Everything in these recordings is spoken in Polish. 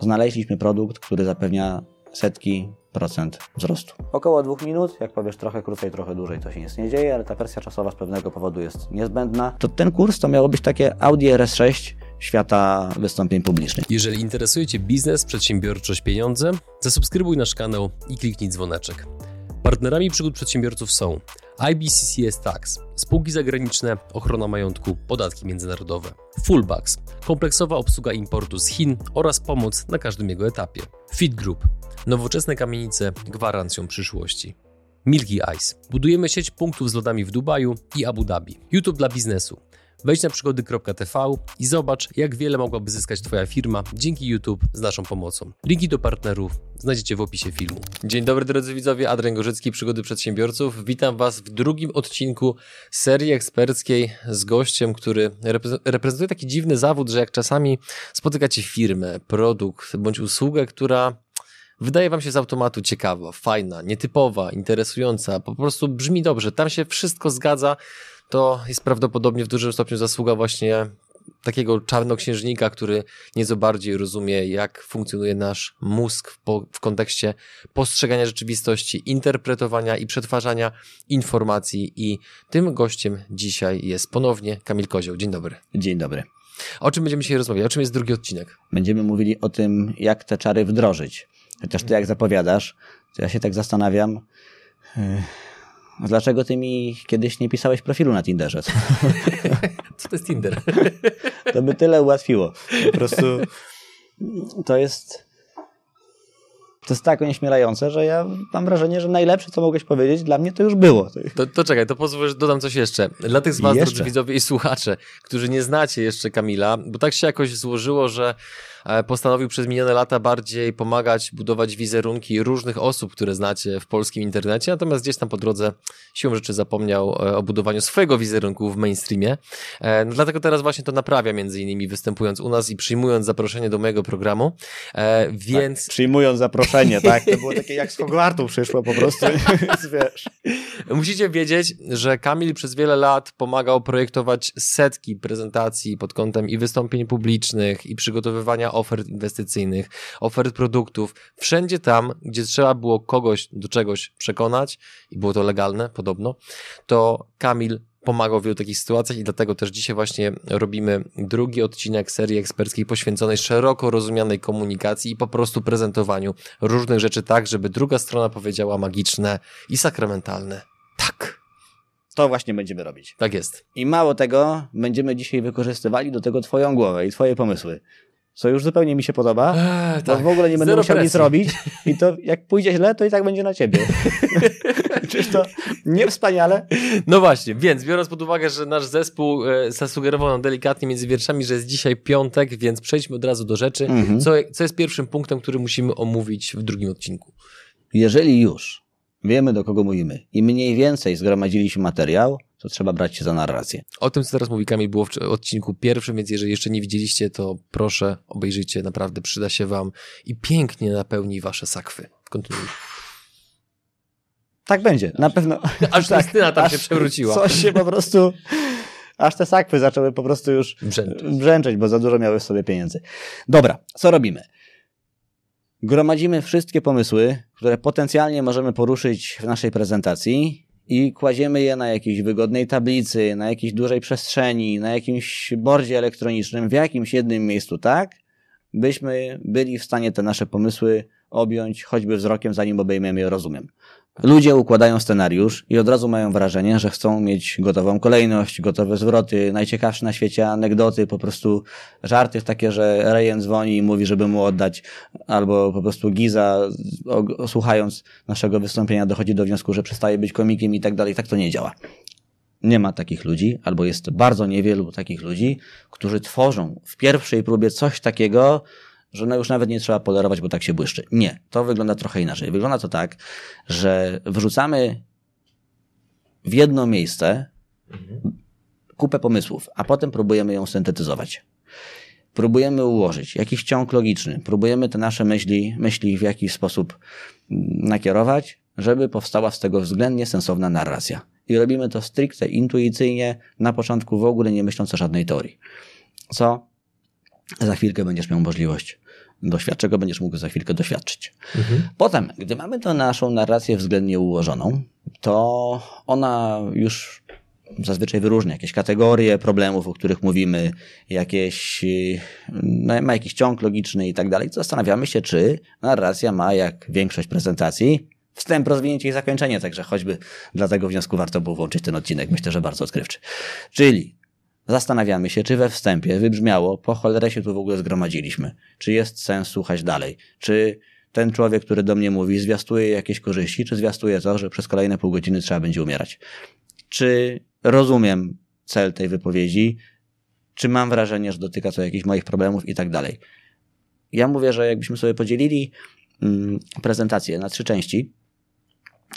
znaleźliśmy produkt, który zapewnia setki procent wzrostu. Około dwóch minut, jak powiesz trochę krócej, trochę dłużej, to się nic nie dzieje, ale ta presja czasowa z pewnego powodu jest niezbędna. To ten kurs to miało być takie Audi RS6 świata wystąpień publicznych. Jeżeli interesuje Cię biznes, przedsiębiorczość, pieniądze, zasubskrybuj nasz kanał i kliknij dzwoneczek. Partnerami przygód przedsiębiorców są IBCCS Tax, spółki zagraniczne, ochrona majątku, podatki międzynarodowe, Fullbacks, kompleksowa obsługa importu z Chin oraz pomoc na każdym jego etapie, Fit Group, nowoczesne kamienice gwarancją przyszłości. Milky Ice. Budujemy sieć punktów z lodami w Dubaju i Abu Dhabi. YouTube dla biznesu. Wejdź na przygody.tv i zobacz, jak wiele mogłaby zyskać Twoja firma dzięki YouTube z naszą pomocą. Linki do partnerów znajdziecie w opisie filmu. Dzień dobry drodzy widzowie, Adrian Gorzycki, Przygody Przedsiębiorców. Witam Was w drugim odcinku serii eksperckiej z gościem, który reprezentuje taki dziwny zawód, że jak czasami spotykacie firmę, produkt bądź usługę, która wydaje Wam się z automatu ciekawa, fajna, nietypowa, interesująca, po prostu brzmi dobrze, tam się wszystko zgadza, to jest prawdopodobnie w dużym stopniu zasługa właśnie takiego czarnoksiężnika, który nieco bardziej rozumie, jak funkcjonuje nasz mózg w, po, w, kontekście postrzegania rzeczywistości, interpretowania i przetwarzania informacji. I tym gościem dzisiaj jest ponownie Kamil Kozioł. Dzień dobry. Dzień dobry. O czym będziemy dzisiaj rozmawiać? O czym jest drugi odcinek? Będziemy mówili o tym, jak te czary wdrożyć. Chociaż ty jak zapowiadasz, to ja się tak zastanawiam. Yy Dlaczego ty mi kiedyś nie pisałeś profilu na Tinderze? Co to jest Tinder? To by tyle ułatwiło. Po prostu to jest to jest tak onieśmielające, że ja mam wrażenie, że najlepsze, co mogłeś powiedzieć, dla mnie to już było. To, to czekaj, to pozwól, że dodam coś jeszcze. Dla tych z was, jeszcze? drodzy widzowie i słuchacze, którzy nie znacie jeszcze Kamila, bo tak się jakoś złożyło, że postanowił przez minione lata bardziej pomagać budować wizerunki różnych osób, które znacie w polskim internecie, natomiast gdzieś tam po drodze siłą rzeczy zapomniał e, o budowaniu swojego wizerunku w mainstreamie. E, no dlatego teraz właśnie to naprawia, między innymi występując u nas i przyjmując zaproszenie do mojego programu. Więc. Tak, przyjmując zaproszenie, tak? To było takie jak z Hogwartu przyszło po prostu. wiesz. Musicie wiedzieć, że Kamil przez wiele lat pomagał projektować setki prezentacji pod kątem i wystąpień publicznych, i przygotowywania ofert inwestycyjnych, ofert produktów, wszędzie tam, gdzie trzeba było kogoś do czegoś przekonać i było to legalne podobno, to Kamil pomagał w wielu takich sytuacjach i dlatego też dzisiaj właśnie robimy drugi odcinek serii eksperckiej poświęconej szeroko rozumianej komunikacji i po prostu prezentowaniu różnych rzeczy tak, żeby druga strona powiedziała magiczne i sakramentalne tak. To właśnie będziemy robić. Tak jest. I mało tego, będziemy dzisiaj wykorzystywali do tego Twoją głowę i Twoje pomysły co już zupełnie mi się podoba, eee, tak. w ogóle nie będę Zero musiał presji. nic robić i to jak pójdzie źle, to i tak będzie na ciebie. Czyż to nie wspaniale? No właśnie, więc biorąc pod uwagę, że nasz zespół e, zasugerował nam delikatnie między wierszami, że jest dzisiaj piątek, więc przejdźmy od razu do rzeczy. Mhm. Co, co jest pierwszym punktem, który musimy omówić w drugim odcinku? Jeżeli już wiemy, do kogo mówimy i mniej więcej zgromadziliśmy materiał, to trzeba brać się za narrację. O tym, co teraz mówi Kamil, było w odcinku pierwszym, więc jeżeli jeszcze nie widzieliście, to proszę, obejrzyjcie, naprawdę przyda się wam i pięknie napełni wasze sakwy. Kontynuuj. Tak będzie, na pewno. Aż tak, Krystyna tam się przewróciła. Coś się po prostu, aż te sakwy zaczęły po prostu już brzęczeć, brzęczeć bo za dużo miały w sobie pieniędzy. Dobra, co robimy? Gromadzimy wszystkie pomysły, które potencjalnie możemy poruszyć w naszej prezentacji i kładziemy je na jakiejś wygodnej tablicy, na jakiejś dużej przestrzeni, na jakimś bordzie elektronicznym, w jakimś jednym miejscu, tak, byśmy byli w stanie te nasze pomysły objąć choćby wzrokiem, zanim obejmiemy je rozumiem. Ludzie układają scenariusz i od razu mają wrażenie, że chcą mieć gotową kolejność, gotowe zwroty, najciekawsze na świecie anegdoty, po prostu żarty takie, że Rejen dzwoni i mówi, żeby mu oddać, albo po prostu Giza, słuchając naszego wystąpienia, dochodzi do wniosku, że przestaje być komikiem i tak dalej. Tak to nie działa. Nie ma takich ludzi, albo jest bardzo niewielu takich ludzi, którzy tworzą w pierwszej próbie coś takiego, że no już nawet nie trzeba polerować, bo tak się błyszczy. Nie, to wygląda trochę inaczej. Wygląda to tak, że wrzucamy w jedno miejsce kupę pomysłów, a potem próbujemy ją syntetyzować. Próbujemy ułożyć jakiś ciąg logiczny, próbujemy te nasze myśli, myśli w jakiś sposób nakierować, żeby powstała z tego względnie sensowna narracja. I robimy to stricte intuicyjnie, na początku w ogóle nie myśląc o żadnej teorii. Co za chwilkę będziesz miał możliwość doświadcz, czego będziesz mógł za chwilkę doświadczyć. Mhm. Potem, gdy mamy tę naszą narrację względnie ułożoną, to ona już zazwyczaj wyróżnia jakieś kategorie problemów, o których mówimy, jakieś, no, ma jakiś ciąg logiczny i tak dalej. Zastanawiamy się, czy narracja ma, jak większość prezentacji, wstęp, rozwinięcie i zakończenie, także choćby dla tego wniosku warto było włączyć ten odcinek. Myślę, że bardzo odkrywczy. Czyli zastanawiamy się, czy we wstępie wybrzmiało, po cholerę się tu w ogóle zgromadziliśmy, czy jest sens słuchać dalej, czy ten człowiek, który do mnie mówi, zwiastuje jakieś korzyści, czy zwiastuje to, że przez kolejne pół godziny trzeba będzie umierać. Czy rozumiem cel tej wypowiedzi, czy mam wrażenie, że dotyka to jakichś moich problemów i tak dalej. Ja mówię, że jakbyśmy sobie podzielili mm, prezentację na trzy części,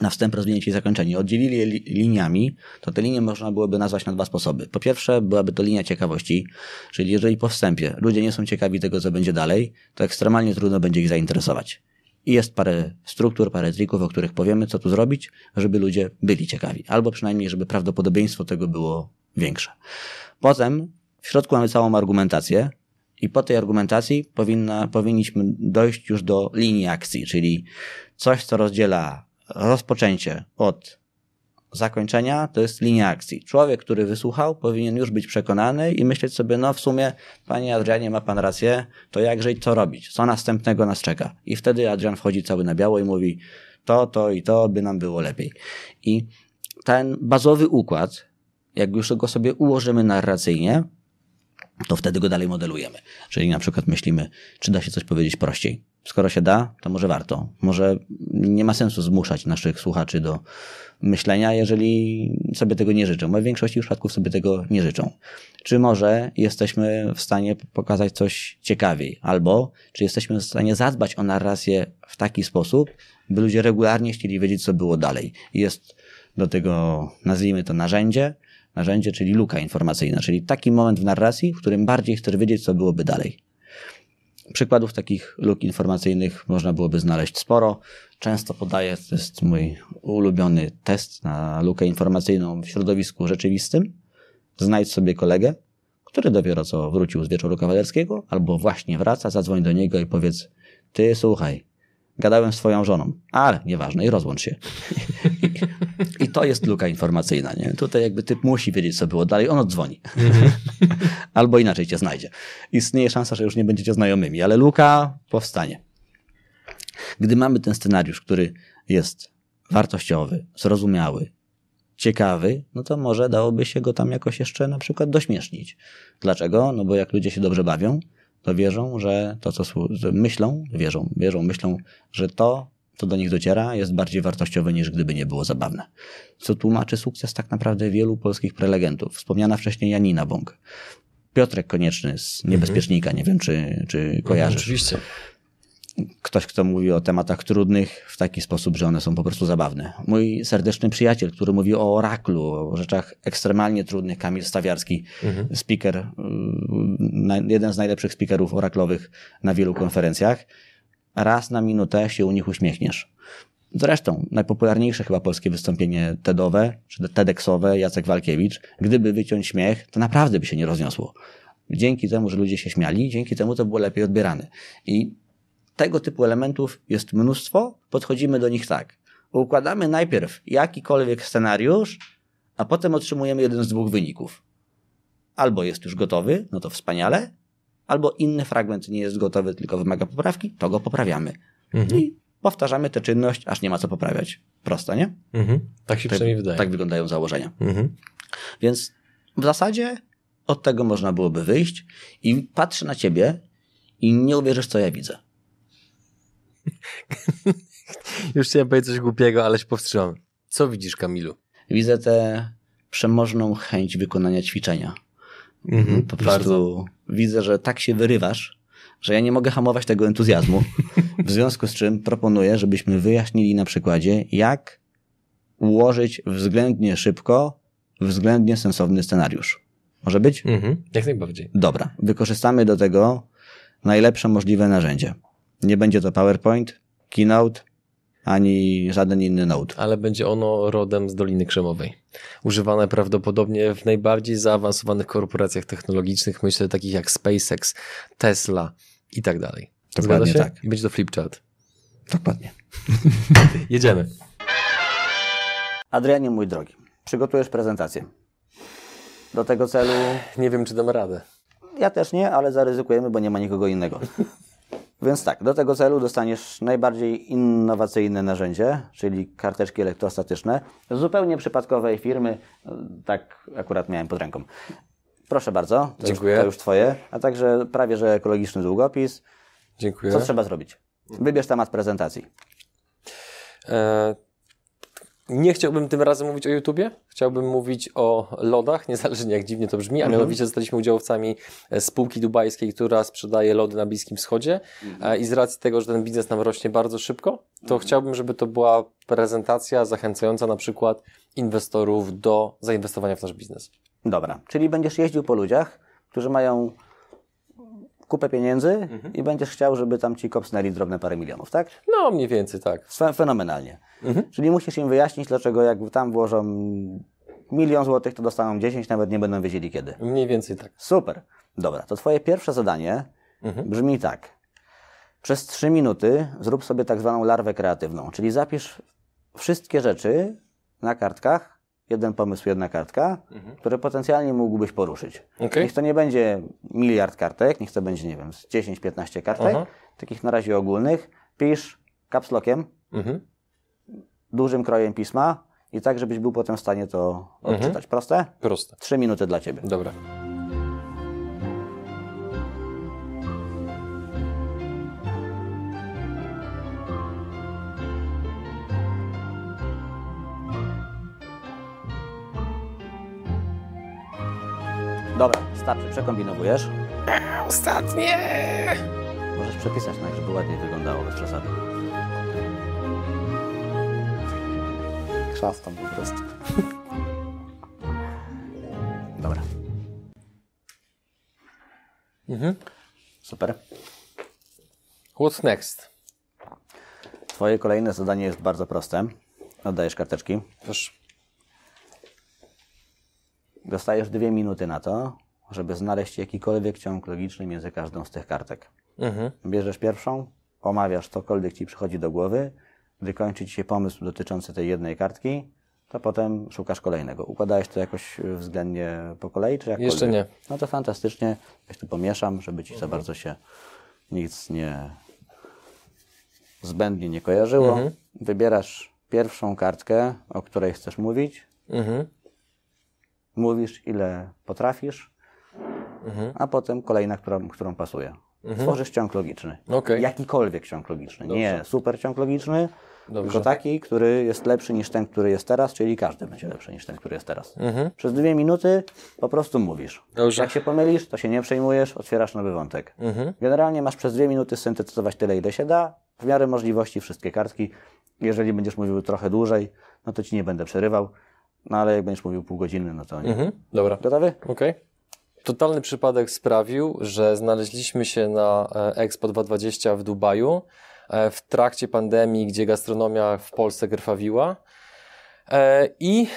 na wstęp, rozwinięcie i zakończenie, oddzielili je li liniami, to te linie można byłoby nazwać na dwa sposoby. Po pierwsze, byłaby to linia ciekawości, czyli jeżeli po wstępie ludzie nie są ciekawi tego, co będzie dalej, to ekstremalnie trudno będzie ich zainteresować. I jest parę struktur, parę trików, o których powiemy, co tu zrobić, żeby ludzie byli ciekawi. Albo przynajmniej, żeby prawdopodobieństwo tego było większe. Potem w środku mamy całą argumentację i po tej argumentacji powinna, powinniśmy dojść już do linii akcji, czyli coś, co rozdziela rozpoczęcie od zakończenia to jest linia akcji. Człowiek, który wysłuchał, powinien już być przekonany i myśleć sobie, no w sumie, panie Adrianie, ma pan rację, to jakże i co robić? Co następnego nas czeka? I wtedy Adrian wchodzi cały na biało i mówi, to, to i to by nam było lepiej. I ten bazowy układ, jak już go sobie ułożymy narracyjnie, to wtedy go dalej modelujemy. Czyli na przykład myślimy, czy da się coś powiedzieć prościej. Skoro się da, to może warto. Może nie ma sensu zmuszać naszych słuchaczy do myślenia, jeżeli sobie tego nie życzą. Bo w większości przypadków sobie tego nie życzą. Czy może jesteśmy w stanie pokazać coś ciekawiej? Albo czy jesteśmy w stanie zadbać o narrację w taki sposób, by ludzie regularnie chcieli wiedzieć, co było dalej. Jest do tego, nazwijmy to narzędzie, narzędzie, czyli luka informacyjna, czyli taki moment w narracji, w którym bardziej chcesz wiedzieć, co byłoby dalej. Przykładów takich luk informacyjnych można byłoby znaleźć sporo. Często podaję, to jest mój ulubiony test na lukę informacyjną w środowisku rzeczywistym. Znajdź sobie kolegę, który dopiero co wrócił z wieczoru kawalerskiego, albo właśnie wraca, zadzwoń do niego i powiedz, ty słuchaj, gadałem z swoją żoną, ale nieważne, i rozłącz się. I, to jest luka informacyjna, nie? Tutaj jakby typ musi wiedzieć, co było dalej, on odzwoni. Mhm. Albo inaczej cię znajdzie. Istnieje szansa, że już nie będziecie znajomymi, ale luka powstanie. Gdy mamy ten scenariusz, który jest wartościowy, zrozumiały, ciekawy, no to może dałoby się go tam jakoś jeszcze na przykład dośmiesznić. Dlaczego? No bo jak ludzie się dobrze bawią, to wierzą, że to, co myślą, wierzą, wierzą, myślą, że to, co do nich dociera, jest bardziej wartościowe niż gdyby nie było zabawne. Co tłumaczy sukces tak naprawdę wielu polskich prelegentów. Wspomniana wcześniej Janina Bąk. Piotrek Konieczny z Niebezpiecznika, mhm. nie wiem, czy, czy kojarzysz. Mhm, oczywiście ktoś, kto mówi o tematach trudnych w taki sposób, że one są po prostu zabawne. Mój serdeczny przyjaciel, który mówi o oraklu, o rzeczach ekstremalnie trudnych, Kamil Stawiarski, mhm. speaker, y, jeden z najlepszych speakerów oraklowych na wielu konferencjach. Raz na minutę się u nich uśmiechniesz. Zresztą najpopularniejsze chyba polskie wystąpienie TEDowe, czy TEDxowe, Jacek Walkiewicz, gdyby wyciąć śmiech, to naprawdę by się nie rozniosło. Dzięki temu, że ludzie się śmiali, dzięki temu to było lepiej odbierane. I tego typu elementów jest mnóstwo, podchodzimy do nich tak. Układamy najpierw jakikolwiek scenariusz, a potem otrzymujemy jeden z dwóch wyników. Albo jest już gotowy, no to wspaniale, albo inny fragment nie jest gotowy, tylko wymaga poprawki, to go poprawiamy. Mhm. I powtarzamy tę czynność, aż nie ma co poprawiać. Proste, nie? Mhm. Tak się tak, przynajmniej wydaje. Tak wyglądają założenia. Mhm. Więc w zasadzie od tego można byłoby wyjść i patrzę na ciebie i nie uwierzysz, co ja widzę. Już chciałem powiedzieć coś głupiego, ale się powstrzymam. Co widzisz, Kamilu? Widzę tę przemożną chęć wykonania ćwiczenia. Mhm, po prostu bardzo. widzę, że tak się wyrywasz, że ja nie mogę hamować tego entuzjazmu. W związku z czym proponuję, żebyśmy wyjaśnili na przykładzie, jak ułożyć względnie szybko, względnie sensowny scenariusz. Może być? Mhm, jak najbardziej. Dobra. Wykorzystamy do tego najlepsze możliwe narzędzie. Nie będzie to PowerPoint, Keynote, ani żaden inny Note. Ale będzie ono rodem z Doliny Krzemowej. Używane prawdopodobnie w najbardziej zaawansowanych korporacjach technologicznych, myślę takich jak SpaceX, Tesla i tak dalej. Dokładnie tak. I będzie to flipchart. Dokładnie. Jedziemy. Adrianie, mój drogi, przygotujesz prezentację. Do tego celu. Nie wiem, czy dam radę. Ja też nie, ale zaryzykujemy, bo nie ma nikogo innego. Więc tak, do tego celu dostaniesz najbardziej innowacyjne narzędzie, czyli karteczki elektrostatyczne, z zupełnie przypadkowej firmy. Tak akurat miałem pod ręką. Proszę bardzo, to, Dziękuję. Już, to już Twoje, a także prawie że ekologiczny długopis. Dziękuję. Co trzeba zrobić? Wybierz temat prezentacji. E, nie chciałbym tym razem mówić o YouTubie. Chciałbym mówić o lodach, niezależnie jak dziwnie to brzmi, a Mhm. mianowicie zostaliśmy udziałowcami e, spółki dubajskiej, która sprzedaje lody na Bliskim Wschodzie. Mhm. E, I z racji tego, że ten biznes nam rośnie bardzo szybko, to chciałbym, żeby to była prezentacja zachęcająca na przykład inwestorów do zainwestowania w nasz biznes. Dobra, czyli będziesz jeździł po ludziach, którzy mają kupę pieniędzy Mhm. i będziesz chciał, żeby tam ci kopsnęli drobne parę milionów, tak? No, mniej więcej tak. Fe- Fenomenalnie. Mhm. Czyli musisz im wyjaśnić, dlaczego jak tam włożą milion złotych, to dostaną 10, nawet nie będą wiedzieli kiedy. Mniej więcej tak. Super. Dobra, to twoje pierwsze zadanie Mhm. brzmi tak. Przez 3 minuty zrób sobie tak zwaną larwę kreatywną, czyli zapisz wszystkie rzeczy na kartkach, jeden pomysł, jedna kartka, które potencjalnie mógłbyś poruszyć. Okej. Niech to nie będzie miliard kartek, niech to będzie, nie wiem, z 10-15 kartek, Aha. takich na razie ogólnych. Pisz capslockiem, Mhm. dużym krojem pisma i tak, żebyś był potem w stanie to Mhm. odczytać. Proste? Proste. Trzy minuty dla Ciebie. Dobra. Dobra, starczy, przekombinowujesz. Ostatnie! Możesz przepisać tak, żeby ładniej wyglądało bez przesady. Chrzastam po prostu. Dobra, Mhm. super. What's next? Twoje kolejne zadanie jest bardzo proste. Oddajesz karteczki. Proszę. Dostajesz dwie minuty na to, żeby znaleźć jakikolwiek ciąg logiczny między każdą z tych kartek. Mhm. Bierzesz pierwszą, omawiasz cokolwiek ci przychodzi do głowy. Gdy kończy ci się pomysł dotyczący tej jednej kartki, to potem szukasz kolejnego. Układałeś to jakoś y, względnie po kolei, czy jakkolwiek? Jeszcze nie. No to fantastycznie. Tu pomieszam, żeby ci za bardzo się nic nie zbędnie nie kojarzyło. Mhm. Wybierasz pierwszą kartkę, o której chcesz mówić. Mhm. Mówisz, ile potrafisz, Mhm. a potem kolejna, którą, którą pasuje. Tworzysz ciąg logiczny. Okej. Jakikolwiek ciąg logiczny. Nie super ciąg logiczny, Dobrze. tylko taki, który jest lepszy niż ten, który jest teraz, czyli każdy będzie lepszy niż ten, który jest teraz. Mhm. Przez dwie minuty po prostu mówisz. Dobrze. Jak się pomylisz, to się nie przejmujesz, otwierasz nowy wątek. Mhm. Generalnie masz przez dwie minuty syntetyzować tyle, ile się da, w miarę możliwości wszystkie kartki. Jeżeli będziesz mówił trochę dłużej, no to ci nie będę przerywał, no ale jak będziesz mówił pół godziny, no to nie. Mhm. Dobra. Gotowy? Okej. Totalny przypadek sprawił, że znaleźliśmy się na e, Expo 2020 w Dubaju e, w trakcie pandemii, gdzie gastronomia w Polsce krwawiła. E, I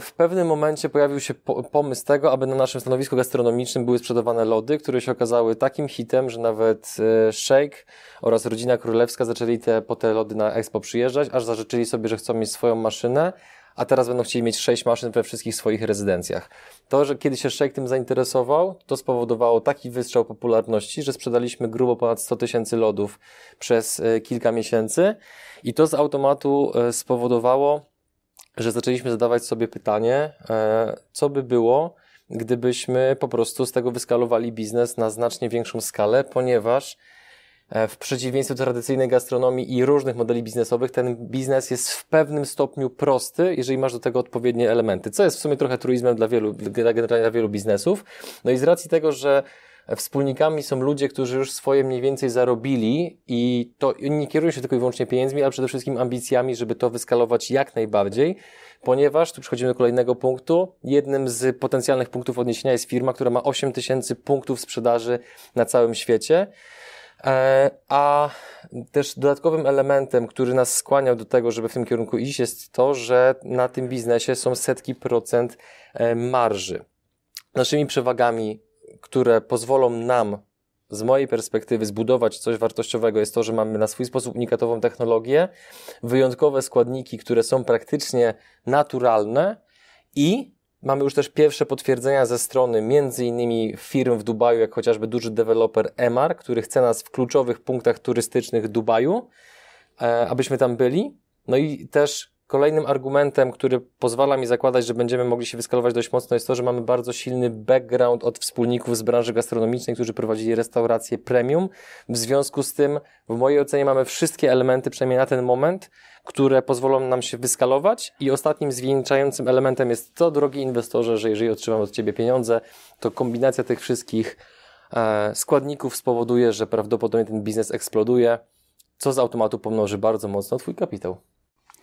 w pewnym momencie pojawił się po- pomysł tego, aby na naszym stanowisku gastronomicznym były sprzedawane lody, które się okazały takim hitem, że nawet Shake oraz rodzina królewska zaczęli te, po te lody na Expo przyjeżdżać, aż zażyczyli sobie, że chcą mieć swoją maszynę, a teraz będą chcieli mieć sześć maszyn we wszystkich swoich rezydencjach. To, że kiedy się Shake tym zainteresował, to spowodowało taki wystrzał popularności, że sprzedaliśmy grubo ponad 100 tysięcy lodów przez e, kilka miesięcy i to z automatu e, spowodowało, że zaczęliśmy zadawać sobie pytanie, e, co by było, gdybyśmy po prostu z tego wyskalowali biznes na znacznie większą skalę, ponieważ w przeciwieństwie do tradycyjnej gastronomii i różnych modeli biznesowych, ten biznes jest w pewnym stopniu prosty, jeżeli masz do tego odpowiednie elementy, co jest w sumie trochę truizmem dla wielu, dla, wielu biznesów. No i z racji tego, że wspólnikami są ludzie, którzy już swoje mniej więcej zarobili i to nie kierują się tylko i wyłącznie pieniędzmi, ale przede wszystkim ambicjami, żeby to wyskalować jak najbardziej, ponieważ, tu przechodzimy do kolejnego punktu, jednym z potencjalnych punktów odniesienia jest firma, która ma 8 tysięcy punktów sprzedaży na całym świecie, E, A też dodatkowym elementem, który nas skłaniał do tego, żeby w tym kierunku iść, jest to, że na tym biznesie są setki procent e, marży. Naszymi przewagami, które pozwolą nam z mojej perspektywy zbudować coś wartościowego jest to, że mamy na swój sposób unikatową technologię, wyjątkowe składniki, które są praktycznie naturalne i mamy już też pierwsze potwierdzenia ze strony między innymi firm w Dubaju, jak chociażby duży deweloper Emar, który chce nas w kluczowych punktach turystycznych Dubaju, e, abyśmy tam byli. No i też Kolejnym argumentem, który pozwala mi zakładać, że będziemy mogli się wyskalować dość mocno, jest to, że mamy bardzo silny background od wspólników z branży gastronomicznej, którzy prowadzili restaurację premium. W związku z tym, w mojej ocenie, mamy wszystkie elementy, przynajmniej na ten moment, które pozwolą nam się wyskalować. I ostatnim zwieńczającym elementem jest to, drogi inwestorze, że jeżeli otrzymam od Ciebie pieniądze, to kombinacja tych wszystkich e, składników spowoduje, że prawdopodobnie ten biznes eksploduje, co z automatu pomnoży bardzo mocno Twój kapitał.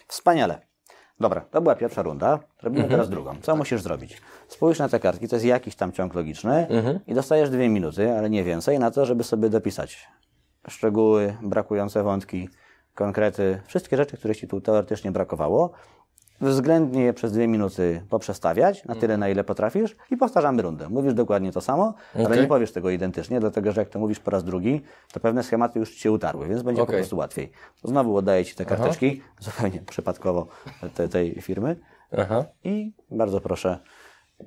Wspaniale. Dobra, to była pierwsza runda. Robimy mhm. teraz drugą. Co musisz zrobić? Spójrz na te kartki, to jest jakiś tam ciąg logiczny mhm. i dostajesz dwie minuty, ale nie więcej, na to, żeby sobie dopisać szczegóły, brakujące wątki, konkrety, wszystkie rzeczy, których Ci tu teoretycznie brakowało względnie je przez dwie minuty poprzestawiać na tyle, na ile potrafisz i powtarzamy rundę. Mówisz dokładnie to samo, okay. ale nie powiesz tego identycznie, dlatego że jak to mówisz po raz drugi, to pewne schematy już Ci się utarły, więc będzie okay. po prostu łatwiej. Znowu oddaję Ci te karteczki, Aha. zupełnie przypadkowo te, tej firmy Aha. i bardzo proszę,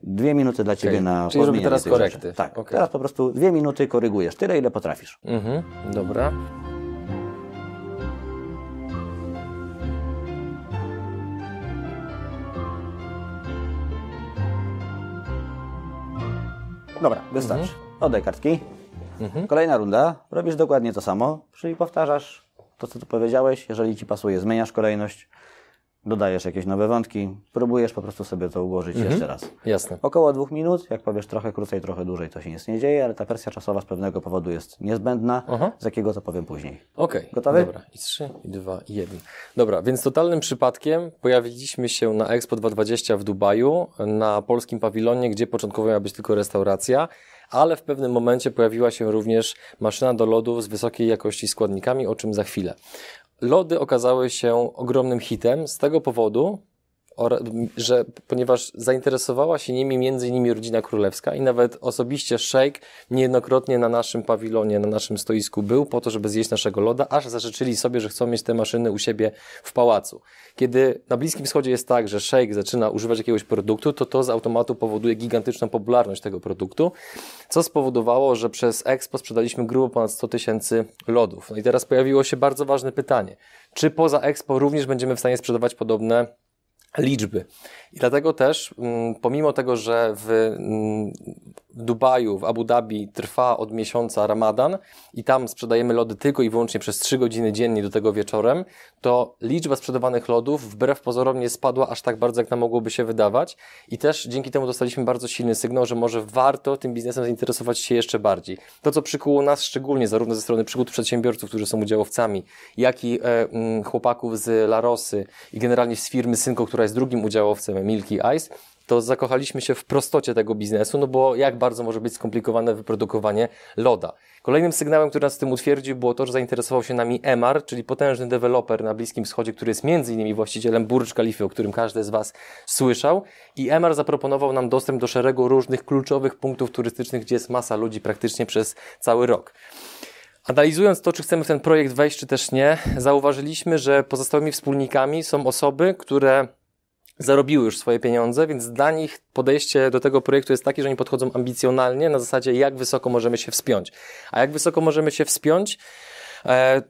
dwie minuty dla Ciebie okay. na Czyli robię teraz korekty. Rzeczy. Tak, teraz po prostu dwie minuty korygujesz, tyle ile potrafisz. Mhm. Dobra. Dobra, wystarczy. Mhm. Oddaj kartki. Mhm. Kolejna runda. Robisz dokładnie to samo, czyli powtarzasz to, co tu powiedziałeś. Jeżeli ci pasuje, zmieniasz kolejność dodajesz jakieś nowe wątki, próbujesz po prostu sobie to ułożyć mhm. jeszcze raz. Jasne. Około dwóch minut, jak powiesz trochę krócej, trochę dłużej, to się nic nie dzieje, ale ta presja czasowa z pewnego powodu jest niezbędna, Aha. z jakiego to powiem później. Okej. Okay. Gotowy? Dobra. I trzy, i dwa, i jeden. Dobra, więc totalnym przypadkiem pojawiliśmy się na Expo 2020 w Dubaju, na polskim pawilonie, gdzie początkowo miała być tylko restauracja, ale w pewnym momencie pojawiła się również maszyna do lodów z wysokiej jakości składnikami, o czym za chwilę. Lody okazały się ogromnym hitem. Z tego powodu, że ponieważ zainteresowała się nimi między innymi rodzina królewska i nawet osobiście szejk niejednokrotnie na naszym pawilonie, na naszym stoisku był po to, żeby zjeść naszego loda, aż zażyczyli sobie, że chcą mieć te maszyny u siebie w pałacu. Kiedy na Bliskim Wschodzie jest tak, że szejk zaczyna używać jakiegoś produktu, to to z automatu powoduje gigantyczną popularność tego produktu, co spowodowało, że przez Expo sprzedaliśmy grubo ponad 100 tysięcy lodów. No i teraz pojawiło się bardzo ważne pytanie. Czy poza Expo również będziemy w stanie sprzedawać podobne liczby. I dlatego też, mm, pomimo tego, że w mm, Dubaju, w Abu Dhabi trwa od miesiąca Ramadan i tam sprzedajemy lody tylko i wyłącznie przez 3 godziny dziennie do tego wieczorem, to liczba sprzedawanych lodów wbrew pozorom nie spadła aż tak bardzo, jak nam mogłoby się wydawać. I też dzięki temu dostaliśmy bardzo silny sygnał, że może warto tym biznesem zainteresować się jeszcze bardziej. To, co przykuło nas szczególnie, zarówno ze strony przygód przedsiębiorców, którzy są udziałowcami, jak i e, m, mm, chłopaków z Larosy i generalnie z firmy Synko, która jest drugim udziałowcem Milky Ice, to zakochaliśmy się w prostocie tego biznesu, no bo jak bardzo może być skomplikowane wyprodukowanie loda. Kolejnym sygnałem, który nas w tym utwierdził, było to, że zainteresował się nami Emar, czyli potężny deweloper na Bliskim Wschodzie, który jest między innymi właścicielem Burj Khalifa, o którym każdy z Was słyszał. I Emar zaproponował nam dostęp do szeregu różnych kluczowych punktów turystycznych, gdzie jest masa ludzi praktycznie przez cały rok. Analizując to, czy chcemy w ten projekt wejść, czy też nie, zauważyliśmy, że pozostałymi wspólnikami są osoby, które zarobiły już swoje pieniądze, więc dla nich podejście do tego projektu jest takie, że oni podchodzą ambicjonalnie na zasadzie, jak wysoko możemy się wspiąć. A jak wysoko możemy się wspiąć? E,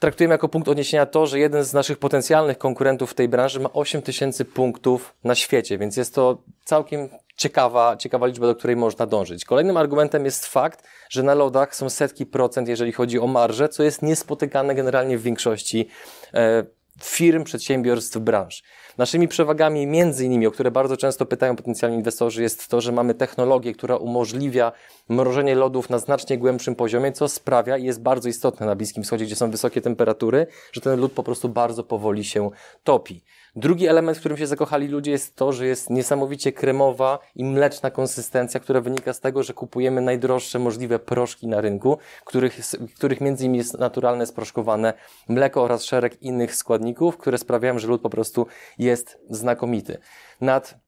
traktujemy jako punkt odniesienia to, że jeden z naszych potencjalnych konkurentów w tej branży ma 8 tysięcy punktów na świecie, więc jest to całkiem ciekawa, ciekawa liczba, do której można dążyć. Kolejnym argumentem jest fakt, że na lodach są setki procent, jeżeli chodzi o marże, co jest niespotykane generalnie w większości e, firm, przedsiębiorstw, branż. Naszymi przewagami, między innymi, o które bardzo często pytają potencjalni inwestorzy, jest to, że mamy technologię, która umożliwia mrożenie lodów na znacznie głębszym poziomie, co sprawia i jest bardzo istotne na Bliskim Wschodzie, gdzie są wysokie temperatury, że ten lód po prostu bardzo powoli się topi. Drugi element, w którym się zakochali ludzie jest to, że jest niesamowicie kremowa i mleczna konsystencja, która wynika z tego, że kupujemy najdroższe możliwe proszki na rynku, których, których między innymi jest naturalne sproszkowane mleko oraz szereg innych składników, które sprawiają, że lód po prostu jest znakomity. Nad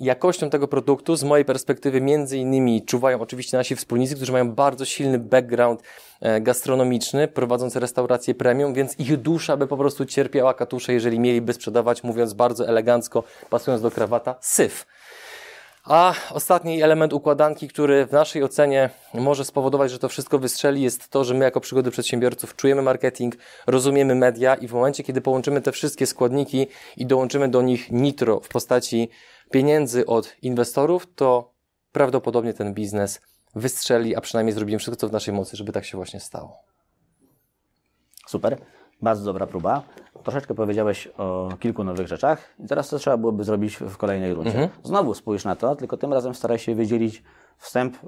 jakością tego produktu z mojej perspektywy między innymi czuwają oczywiście nasi wspólnicy, którzy mają bardzo silny background e, gastronomiczny, prowadząc restaurację premium, więc ich dusza by po prostu cierpiała katusze, jeżeli mieliby sprzedawać, mówiąc bardzo elegancko, pasując do krawata, syf. A ostatni element układanki, który w naszej ocenie może spowodować, że to wszystko wystrzeli, jest to, że my jako przygody przedsiębiorców czujemy marketing, rozumiemy media i w momencie, kiedy połączymy te wszystkie składniki i dołączymy do nich nitro w postaci pieniędzy od inwestorów, to prawdopodobnie ten biznes wystrzeli, a przynajmniej zrobimy wszystko, co w naszej mocy, żeby tak się właśnie stało. Super. Bardzo dobra próba. Troszeczkę powiedziałeś o kilku nowych rzeczach i teraz to trzeba byłoby zrobić w kolejnej rundzie. Mhm. Znowu spójrz na to, tylko tym razem staraj się wydzielić wstęp, y,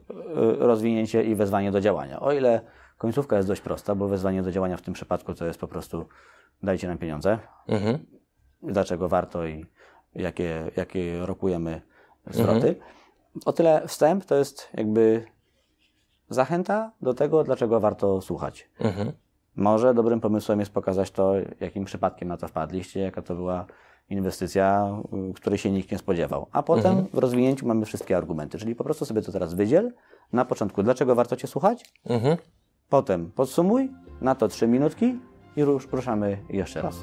rozwinięcie i wezwanie do działania. O ile końcówka jest dość prosta, bo wezwanie do działania w tym przypadku to jest po prostu dajcie nam pieniądze, mhm. dlaczego warto i jakie, jakie rokujemy zwroty. Mhm. O tyle wstęp to jest jakby zachęta do tego, dlaczego warto słuchać. Mhm. Może dobrym pomysłem jest pokazać to, jakim przypadkiem na to wpadliście, jaka to była inwestycja, której się nikt nie spodziewał. A potem mhm. w rozwinięciu mamy wszystkie argumenty, czyli po prostu sobie to teraz wydziel. Na początku, dlaczego warto Cię słuchać? Mhm. Potem podsumuj, na to trzy minutki i rusz, ruszamy jeszcze raz.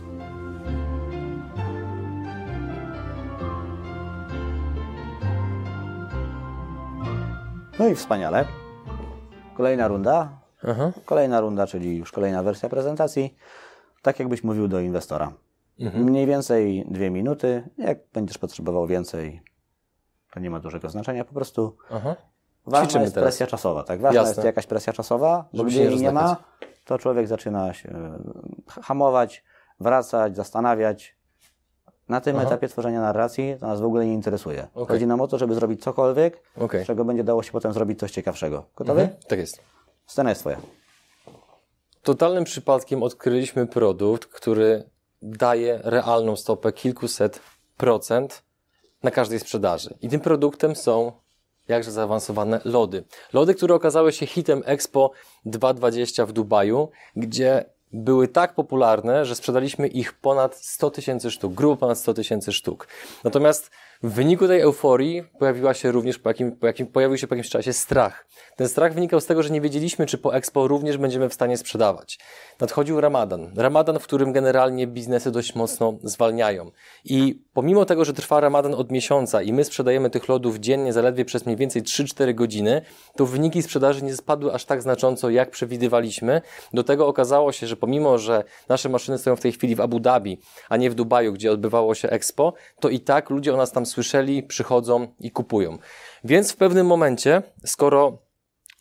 No i wspaniale. Kolejna runda. Aha. Kolejna runda, czyli już kolejna wersja prezentacji. Tak jakbyś mówił do inwestora. Mhm. Mniej więcej dwie minuty. Jak będziesz potrzebował więcej, to nie ma dużego znaczenia. Po prostu Aha. ważna Ćwiczymy jest teraz. presja czasowa. Tak? Ważna Jasne. jest jakaś presja czasowa, bo gdy jej nie ma, to człowiek zaczyna się e, hamować, wracać, zastanawiać. Na tym Aha. etapie tworzenia narracji to nas w ogóle nie interesuje. Okay. Chodzi nam o to, żeby zrobić cokolwiek, okay. z czego będzie dało się potem zrobić coś ciekawszego. Gotowy? Mhm. Tak jest. Scena jest Twoja. Totalnym przypadkiem odkryliśmy produkt, który daje realną stopę kilkuset procent na każdej sprzedaży. I tym produktem są jakże zaawansowane lody. Lody, które okazały się hitem Expo 220 w Dubaju, gdzie były tak popularne, że sprzedaliśmy ich ponad 100 tysięcy sztuk, grubo ponad 100 tysięcy sztuk. Natomiast w wyniku tej euforii pojawiła się również po jakim, po jakim, pojawił się po jakimś czasie strach. Ten strach wynikał z tego, że nie wiedzieliśmy, czy po Expo również będziemy w stanie sprzedawać. Nadchodził Ramadan. Ramadan, w którym generalnie biznesy dość mocno zwalniają. I pomimo tego, że trwa Ramadan od miesiąca i my sprzedajemy tych lodów dziennie zaledwie przez mniej więcej 3-4 godziny, to wyniki sprzedaży nie spadły aż tak znacząco, jak przewidywaliśmy. Do tego okazało się, że pomimo, że nasze maszyny stoją w tej chwili w Abu Dhabi, a nie w Dubaju, gdzie odbywało się Expo, to i tak ludzie o nas tam słyszeli, przychodzą i kupują. Więc w pewnym momencie, skoro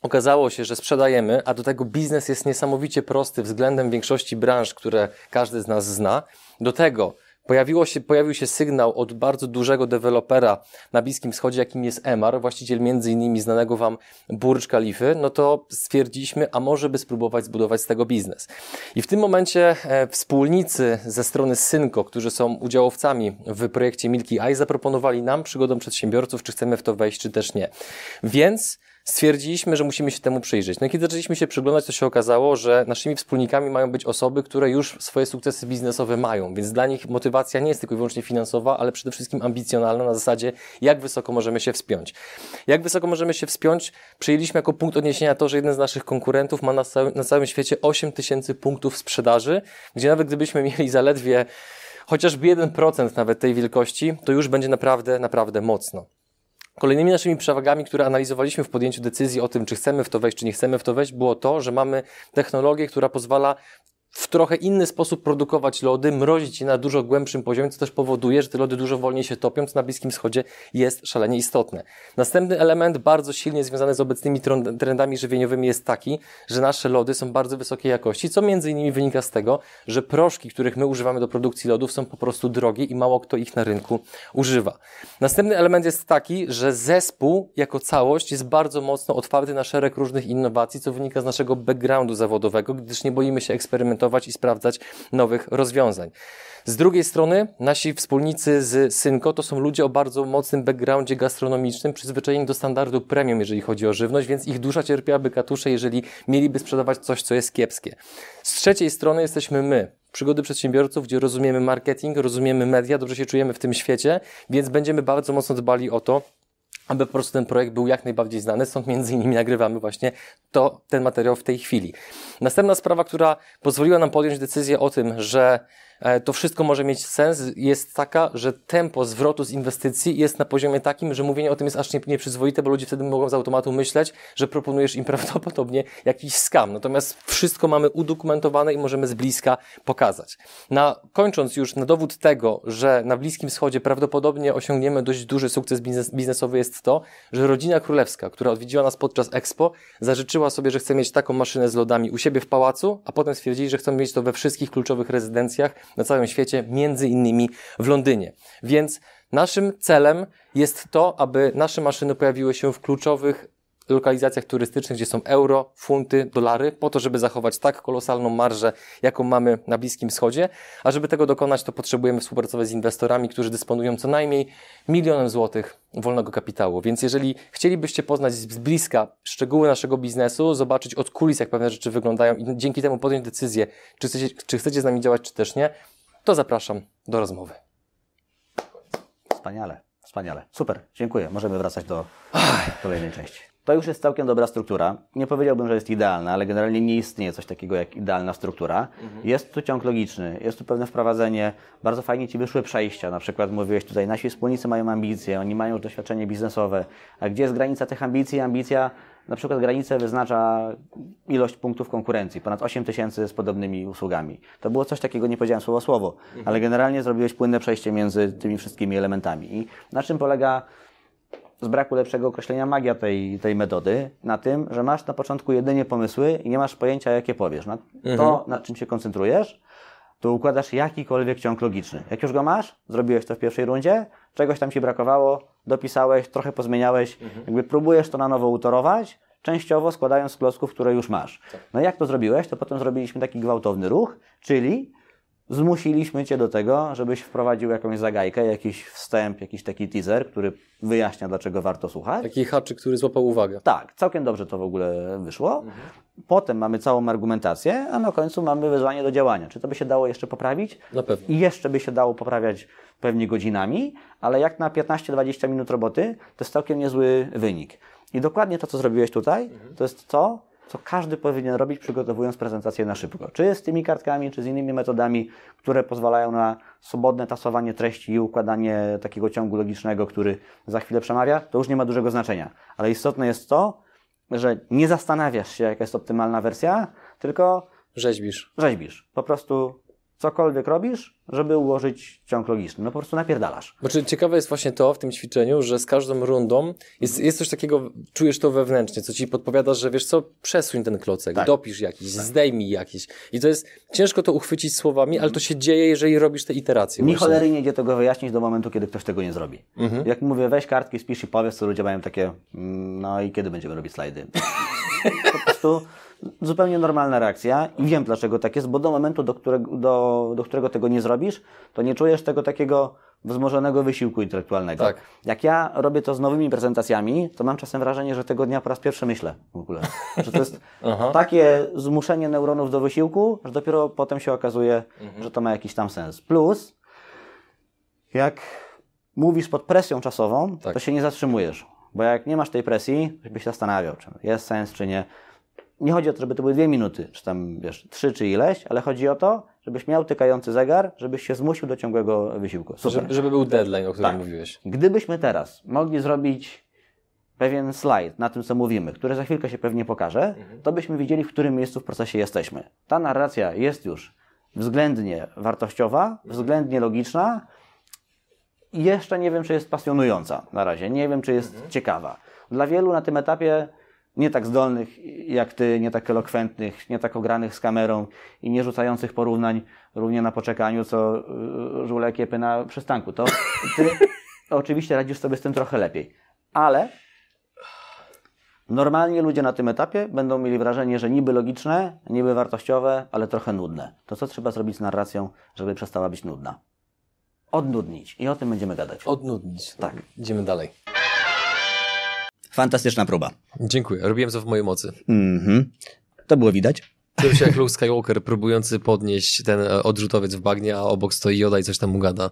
okazało się, że sprzedajemy, a do tego biznes jest niesamowicie prosty względem większości branż, które każdy z nas zna, do tego Pojawiło się, pojawił się sygnał od bardzo dużego dewelopera na Bliskim Wschodzie, jakim jest Emar, właściciel między innymi znanego Wam Burj Khalify, no to stwierdziliśmy, a może by spróbować zbudować z tego biznes. I w tym momencie e, wspólnicy ze strony Synco, którzy są udziałowcami w projekcie Milky Eye, zaproponowali nam, przygodą przedsiębiorców, czy chcemy w to wejść, czy też nie. Więc stwierdziliśmy, że musimy się temu przyjrzeć. No i kiedy zaczęliśmy się przyglądać, to się okazało, że naszymi wspólnikami mają być osoby, które już swoje sukcesy biznesowe mają, więc dla nich motywacja nie jest tylko i wyłącznie finansowa, ale przede wszystkim ambicjonalna na zasadzie, jak wysoko możemy się wspiąć. Jak wysoko możemy się wspiąć? Przyjęliśmy jako punkt odniesienia to, że jeden z naszych konkurentów ma na, całym, na całym świecie 8 tysięcy punktów sprzedaży, gdzie nawet gdybyśmy mieli zaledwie chociażby 1% nawet tej wielkości, to już będzie naprawdę, naprawdę mocno. Kolejnymi naszymi przewagami, które analizowaliśmy w podjęciu decyzji o tym, czy chcemy w to wejść, czy nie chcemy w to wejść, było to, że mamy technologię, która pozwala w trochę inny sposób produkować lody, mrozić je na dużo głębszym poziomie, co też powoduje, że te lody dużo wolniej się topią, co na Bliskim Wschodzie jest szalenie istotne. Następny element, bardzo silnie związany z obecnymi trendami żywieniowymi jest taki, że nasze lody są bardzo wysokiej jakości, co między innymi wynika z tego, że proszki, których my używamy do produkcji lodów są po prostu drogie i mało kto ich na rynku używa. Następny element jest taki, że zespół jako całość jest bardzo mocno otwarty na szereg różnych innowacji, co wynika z naszego backgroundu zawodowego, gdyż nie boimy się eksperymentować i sprawdzać nowych rozwiązań. Z drugiej strony, nasi wspólnicy z Synco to są ludzie o bardzo mocnym backgroundzie gastronomicznym, przyzwyczajeni do standardu premium, jeżeli chodzi o żywność, więc ich dusza cierpiałaby katusze, jeżeli mieliby sprzedawać coś, co jest kiepskie. Z trzeciej strony jesteśmy my, przygody przedsiębiorców, gdzie rozumiemy marketing, rozumiemy media, dobrze się czujemy w tym świecie, więc będziemy bardzo mocno dbali o to, aby po prostu ten projekt był jak najbardziej znany, stąd między innymi nagrywamy właśnie to, ten materiał w tej chwili. Następna sprawa, która pozwoliła nam podjąć decyzję o tym, że to wszystko może mieć sens, jest taka, że tempo zwrotu z inwestycji jest na poziomie takim, że mówienie o tym jest aż nieprzyzwoite, bo ludzie wtedy mogą z automatu myśleć, że proponujesz im prawdopodobnie jakiś skam. Natomiast wszystko mamy udokumentowane i możemy z bliska pokazać. Na, kończąc już na dowód tego, że na Bliskim Wschodzie prawdopodobnie osiągniemy dość duży sukces biznes, biznesowy jest to, że rodzina królewska, która odwiedziła nas podczas Expo, zażyczyła sobie, że chce mieć taką maszynę z lodami u siebie w pałacu, a potem stwierdzili, że chcą mieć to we wszystkich kluczowych rezydencjach na całym świecie, między innymi w Londynie. Więc naszym celem jest to, aby nasze maszyny pojawiły się w kluczowych lokalizacjach turystycznych, gdzie są euro, funty, dolary, po to, żeby zachować tak kolosalną marżę, jaką mamy na Bliskim Wschodzie. A żeby tego dokonać, to potrzebujemy współpracować z inwestorami, którzy dysponują co najmniej milionem złotych wolnego kapitału. Więc jeżeli chcielibyście poznać z bliska szczegóły naszego biznesu, zobaczyć od kulis, jak pewne rzeczy wyglądają i dzięki temu podjąć decyzję, czy chcecie, czy chcecie z nami działać, czy też nie, to zapraszam do rozmowy. Wspaniale, wspaniale. Super, dziękuję. Możemy wracać do kolejnej części. To już jest całkiem dobra struktura. Nie powiedziałbym, że jest idealna, ale generalnie nie istnieje coś takiego jak idealna struktura. Mhm. Jest tu ciąg logiczny, jest tu pewne wprowadzenie. Bardzo fajnie Ci wyszły przejścia. Na przykład mówiłeś tutaj, nasi wspólnicy mają ambicje, oni mają już doświadczenie biznesowe. A gdzie jest granica tych ambicji? Ambicja na przykład granicę wyznacza ilość punktów konkurencji, ponad 8 tysięcy z podobnymi usługami. To było coś takiego, nie powiedziałem słowo słowo, mhm. ale generalnie zrobiłeś płynne przejście między tymi wszystkimi elementami. I na czym polega z braku lepszego określenia magia tej, tej metody na tym, że masz na początku jedynie pomysły i nie masz pojęcia, jakie powiesz. Na mhm. To, nad czym się koncentrujesz, to układasz jakikolwiek ciąg logiczny. Jak już go masz, zrobiłeś to w pierwszej rundzie, czegoś tam ci brakowało, dopisałeś, trochę pozmieniałeś, mhm. jakby próbujesz to na nowo utorować, częściowo składając z klocków, które już masz. Tak. No i jak to zrobiłeś, to potem zrobiliśmy taki gwałtowny ruch, czyli zmusiliśmy Cię do tego, żebyś wprowadził jakąś zagajkę, jakiś wstęp, jakiś taki teaser, który wyjaśnia, dlaczego warto słuchać. Taki haczyk, który złapał uwagę. Tak, całkiem dobrze to w ogóle wyszło. Mhm. Potem mamy całą argumentację, a na końcu mamy wezwanie do działania. Czy to by się dało jeszcze poprawić? Na pewno. I jeszcze by się dało poprawiać pewnie godzinami, ale jak na 15-20 minut roboty, to jest całkiem niezły wynik. I dokładnie to, co zrobiłeś tutaj, mhm. to jest to, co każdy powinien robić, przygotowując prezentację na szybko. Czy z tymi kartkami, czy z innymi metodami, które pozwalają na swobodne tasowanie treści i układanie takiego ciągu logicznego, który za chwilę przemawia, to już nie ma dużego znaczenia. Ale istotne jest to, że nie zastanawiasz się, jaka jest optymalna wersja, tylko rzeźbisz. Rzeźbisz. Po prostu cokolwiek robisz, żeby ułożyć ciąg logiczny. No po prostu napierdalasz. Bo czy ciekawe jest właśnie to w tym ćwiczeniu, że z każdą rundą jest, jest coś takiego, czujesz to wewnętrznie, co ci podpowiada, że wiesz co, przesuń ten klocek, tak. dopisz jakiś, tak. zdejmij jakiś. I to jest ciężko to uchwycić słowami, ale to się dzieje, jeżeli robisz te iteracje. Ni cholery nie idzie tego wyjaśnić do momentu, kiedy ktoś tego nie zrobi. Mhm. Jak mówię, weź kartki, spisz i powiedz, co ludzie mają takie, mm, no i kiedy będziemy robić slajdy. po prostu zupełnie normalna reakcja i wiem dlaczego tak jest, bo do momentu, do którego, do, do którego tego nie zrobisz, to nie czujesz tego takiego wzmożonego wysiłku intelektualnego. Tak. Jak ja robię to z nowymi prezentacjami, to mam czasem wrażenie, że tego dnia po raz pierwszy myślę w ogóle. Że to jest takie zmuszenie neuronów do wysiłku, że dopiero potem się okazuje, mhm. że to ma jakiś tam sens. Plus, jak mówisz pod presją czasową, tak. to się nie zatrzymujesz. Bo jak nie masz tej presji, byś się zastanawiał, czy jest sens, czy nie nie chodzi o to, żeby to były dwie minuty, czy tam, wiesz, trzy, czy ileś, ale chodzi o to, żebyś miał tykający zegar, żebyś się zmusił do ciągłego wysiłku. Super. Żeby, żeby był deadline, o którym tak. mówiłeś. Gdybyśmy teraz mogli zrobić pewien slajd na tym, co mówimy, który za chwilkę się pewnie pokaże, mhm. to byśmy widzieli, w którym miejscu w procesie jesteśmy. Ta narracja jest już względnie wartościowa, mhm. względnie logiczna i jeszcze nie wiem, czy jest pasjonująca na razie. Nie wiem, czy jest mhm. ciekawa. Dla wielu na tym etapie nie tak zdolnych jak ty, nie tak elokwentnych, nie tak ogranych z kamerą i nie rzucających porównań równie na poczekaniu, co y, żule kiepy na przystanku. To ty oczywiście radzisz sobie z tym trochę lepiej. Ale normalnie ludzie na tym etapie będą mieli wrażenie, że niby logiczne, niby wartościowe, ale trochę nudne. To co trzeba zrobić z narracją, żeby przestała być nudna? Odnudnić. I o tym będziemy gadać. Odnudnić. Tak. Idziemy dalej. Fantastyczna próba. Dziękuję. Robiłem to w mojej mocy. Mhm. To było widać. Czuję się jak Luke Skywalker próbujący podnieść ten e, odrzutowiec w bagnie, a obok stoi Yoda i coś tam mu gada.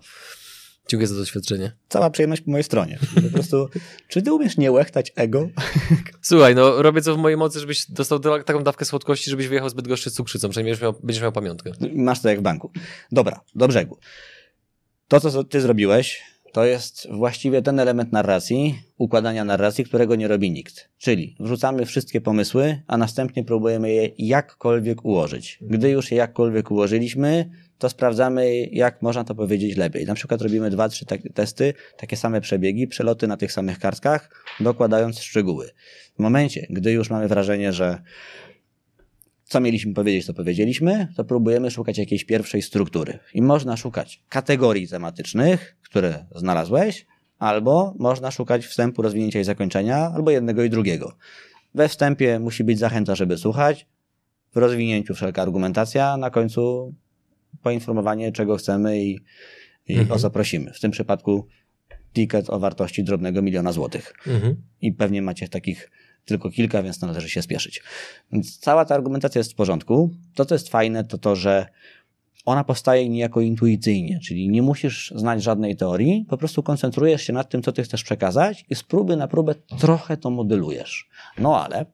Dziękuję za doświadczenie. Cała przyjemność po mojej stronie. Po prostu, czy ty umiesz nie łechtać ego? Słuchaj, no robię co w mojej mocy, żebyś dostał taką dawkę słodkości, żebyś wyjechał zbyt gorzczy z cukrzycą, przynajmniej będziesz miał, będziesz miał pamiątkę. Masz to jak w banku. Dobra, do brzegu. To, co ty zrobiłeś, to jest właściwie ten element narracji, układania narracji, którego nie robi nikt. Czyli wrzucamy wszystkie pomysły, a następnie próbujemy je jakkolwiek ułożyć. Gdy już je jakkolwiek ułożyliśmy, to sprawdzamy, jak można to powiedzieć lepiej. Na przykład robimy dwa, trzy testy, takie same przebiegi, przeloty na tych samych kartkach, dokładając szczegóły. W momencie, gdy już mamy wrażenie, że co mieliśmy powiedzieć, to powiedzieliśmy, to próbujemy szukać jakiejś pierwszej struktury. I można szukać kategorii tematycznych, które znalazłeś, albo można szukać wstępu, rozwinięcia i zakończenia, albo jednego i drugiego. We wstępie musi być zachęta, żeby słuchać, w rozwinięciu wszelka argumentacja, na końcu poinformowanie, czego chcemy i, i mhm. o co prosimy. W tym przypadku ticket o wartości drobnego miliona złotych. Mhm. I pewnie macie takich tylko kilka, więc należy się spieszyć. Więc cała ta argumentacja jest w porządku. To, co jest fajne, to to, że ona powstaje niejako intuicyjnie, czyli nie musisz znać żadnej teorii, po prostu koncentrujesz się nad tym, co ty chcesz przekazać i z próby na próbę trochę to modelujesz. No ale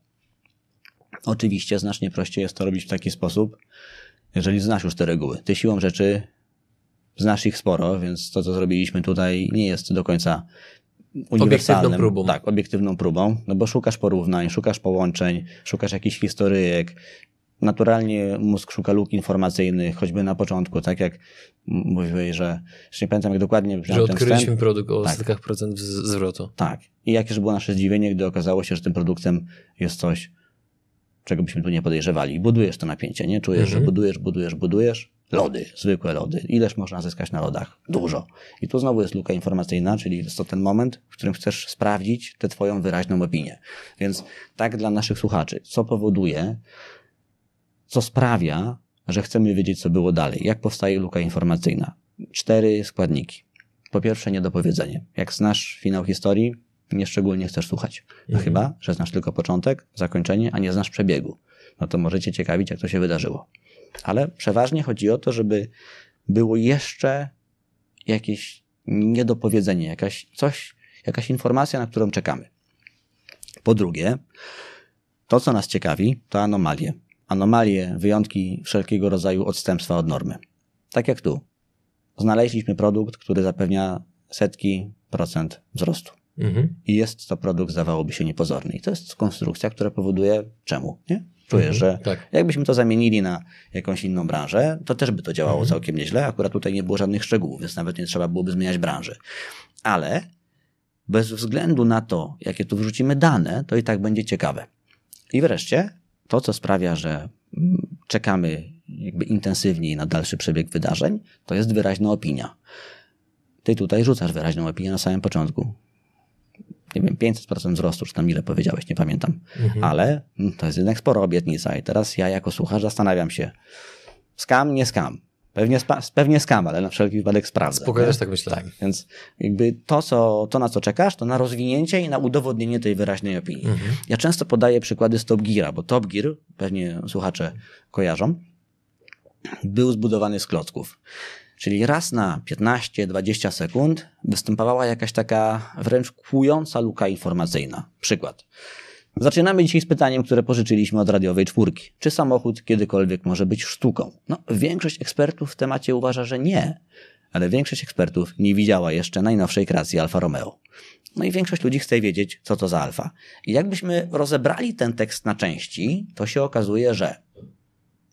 oczywiście znacznie prościej jest to robić w taki sposób, jeżeli znasz już te reguły. Ty siłą rzeczy znasz ich sporo, więc to, co zrobiliśmy tutaj, nie jest do końca Obiektywną próbą. Tak, obiektywną próbą, no bo szukasz porównań, szukasz połączeń, szukasz jakichś historyjek. Naturalnie mózg szuka luk informacyjnych, choćby na początku, tak jak mówiłeś, że już nie pamiętam jak dokładnie Że odkryliśmy wstęp. produkt o tak. setkach procent zwrotu. Tak. I jakież było nasze zdziwienie, gdy okazało się, że tym produktem jest coś, czego byśmy tu nie podejrzewali. Budujesz to napięcie, nie? Czujesz, mhm. że budujesz, budujesz, budujesz. Lody, zwykłe lody. Ileż można zyskać na lodach? Dużo. I tu znowu jest luka informacyjna, czyli jest to ten moment, w którym chcesz sprawdzić tę twoją wyraźną opinię. Więc tak dla naszych słuchaczy, co powoduje, co sprawia, że chcemy wiedzieć, co było dalej. Jak powstaje luka informacyjna? Cztery składniki. Po pierwsze, niedopowiedzenie. Jak znasz finał historii, nieszczególnie chcesz słuchać. No mhm. chyba, że znasz tylko początek, zakończenie, a nie znasz przebiegu. No to możecie ciekawić, jak to się wydarzyło. Ale przeważnie chodzi o to, żeby było jeszcze jakieś niedopowiedzenie, jakaś coś, jakaś informacja, na którą czekamy. Po drugie, to, co nas ciekawi, to anomalie. Anomalie, wyjątki wszelkiego rodzaju odstępstwa od normy. Tak jak tu. Znaleźliśmy produkt, który zapewnia setki procent wzrostu. Mhm. I jest to produkt, zdawałoby się, niepozorny. I to jest konstrukcja, która powoduje czemu? Nie? Czujesz, mhm, że tak. jakbyśmy to zamienili na jakąś inną branżę, to też by to działało mhm. całkiem nieźle. Akurat tutaj nie było żadnych szczegółów, więc nawet nie trzeba byłoby zmieniać branży. Ale bez względu na to, jakie tu wrzucimy dane, to i tak będzie ciekawe. I wreszcie to, co sprawia, że mm, czekamy jakby intensywniej na dalszy przebieg wydarzeń, to jest wyraźna opinia. Ty tutaj rzucasz wyraźną opinię na samym początku nie wiem, 500% wzrostu, czy tam ile powiedziałeś, nie pamiętam. Mhm. Ale mm, to jest jednak spora obietnica i teraz ja jako słuchacz zastanawiam się, skam, nie skam. Pewnie, pewnie skam, ale na wszelki wypadek sprawdzę. Spokojnie, tak myślę. Tak, więc jakby to, co, to, na co czekasz, to na rozwinięcie i na udowodnienie tej wyraźnej opinii. Mhm. Ja często podaję przykłady z Top Geara, bo Top Gear, pewnie słuchacze kojarzą, był zbudowany z klocków. Czyli raz na 15-20 sekund występowała jakaś taka wręcz kłująca luka informacyjna. Przykład. Zaczynamy dzisiaj z pytaniem, które pożyczyliśmy od radiowej czwórki. Czy samochód kiedykolwiek może być sztuką? No, większość ekspertów w temacie uważa, że nie, ale większość ekspertów nie widziała jeszcze najnowszej kreacji Alfa Romeo. No i większość ludzi chce wiedzieć, co to za Alfa. I jakbyśmy rozebrali ten tekst na części, to się okazuje, że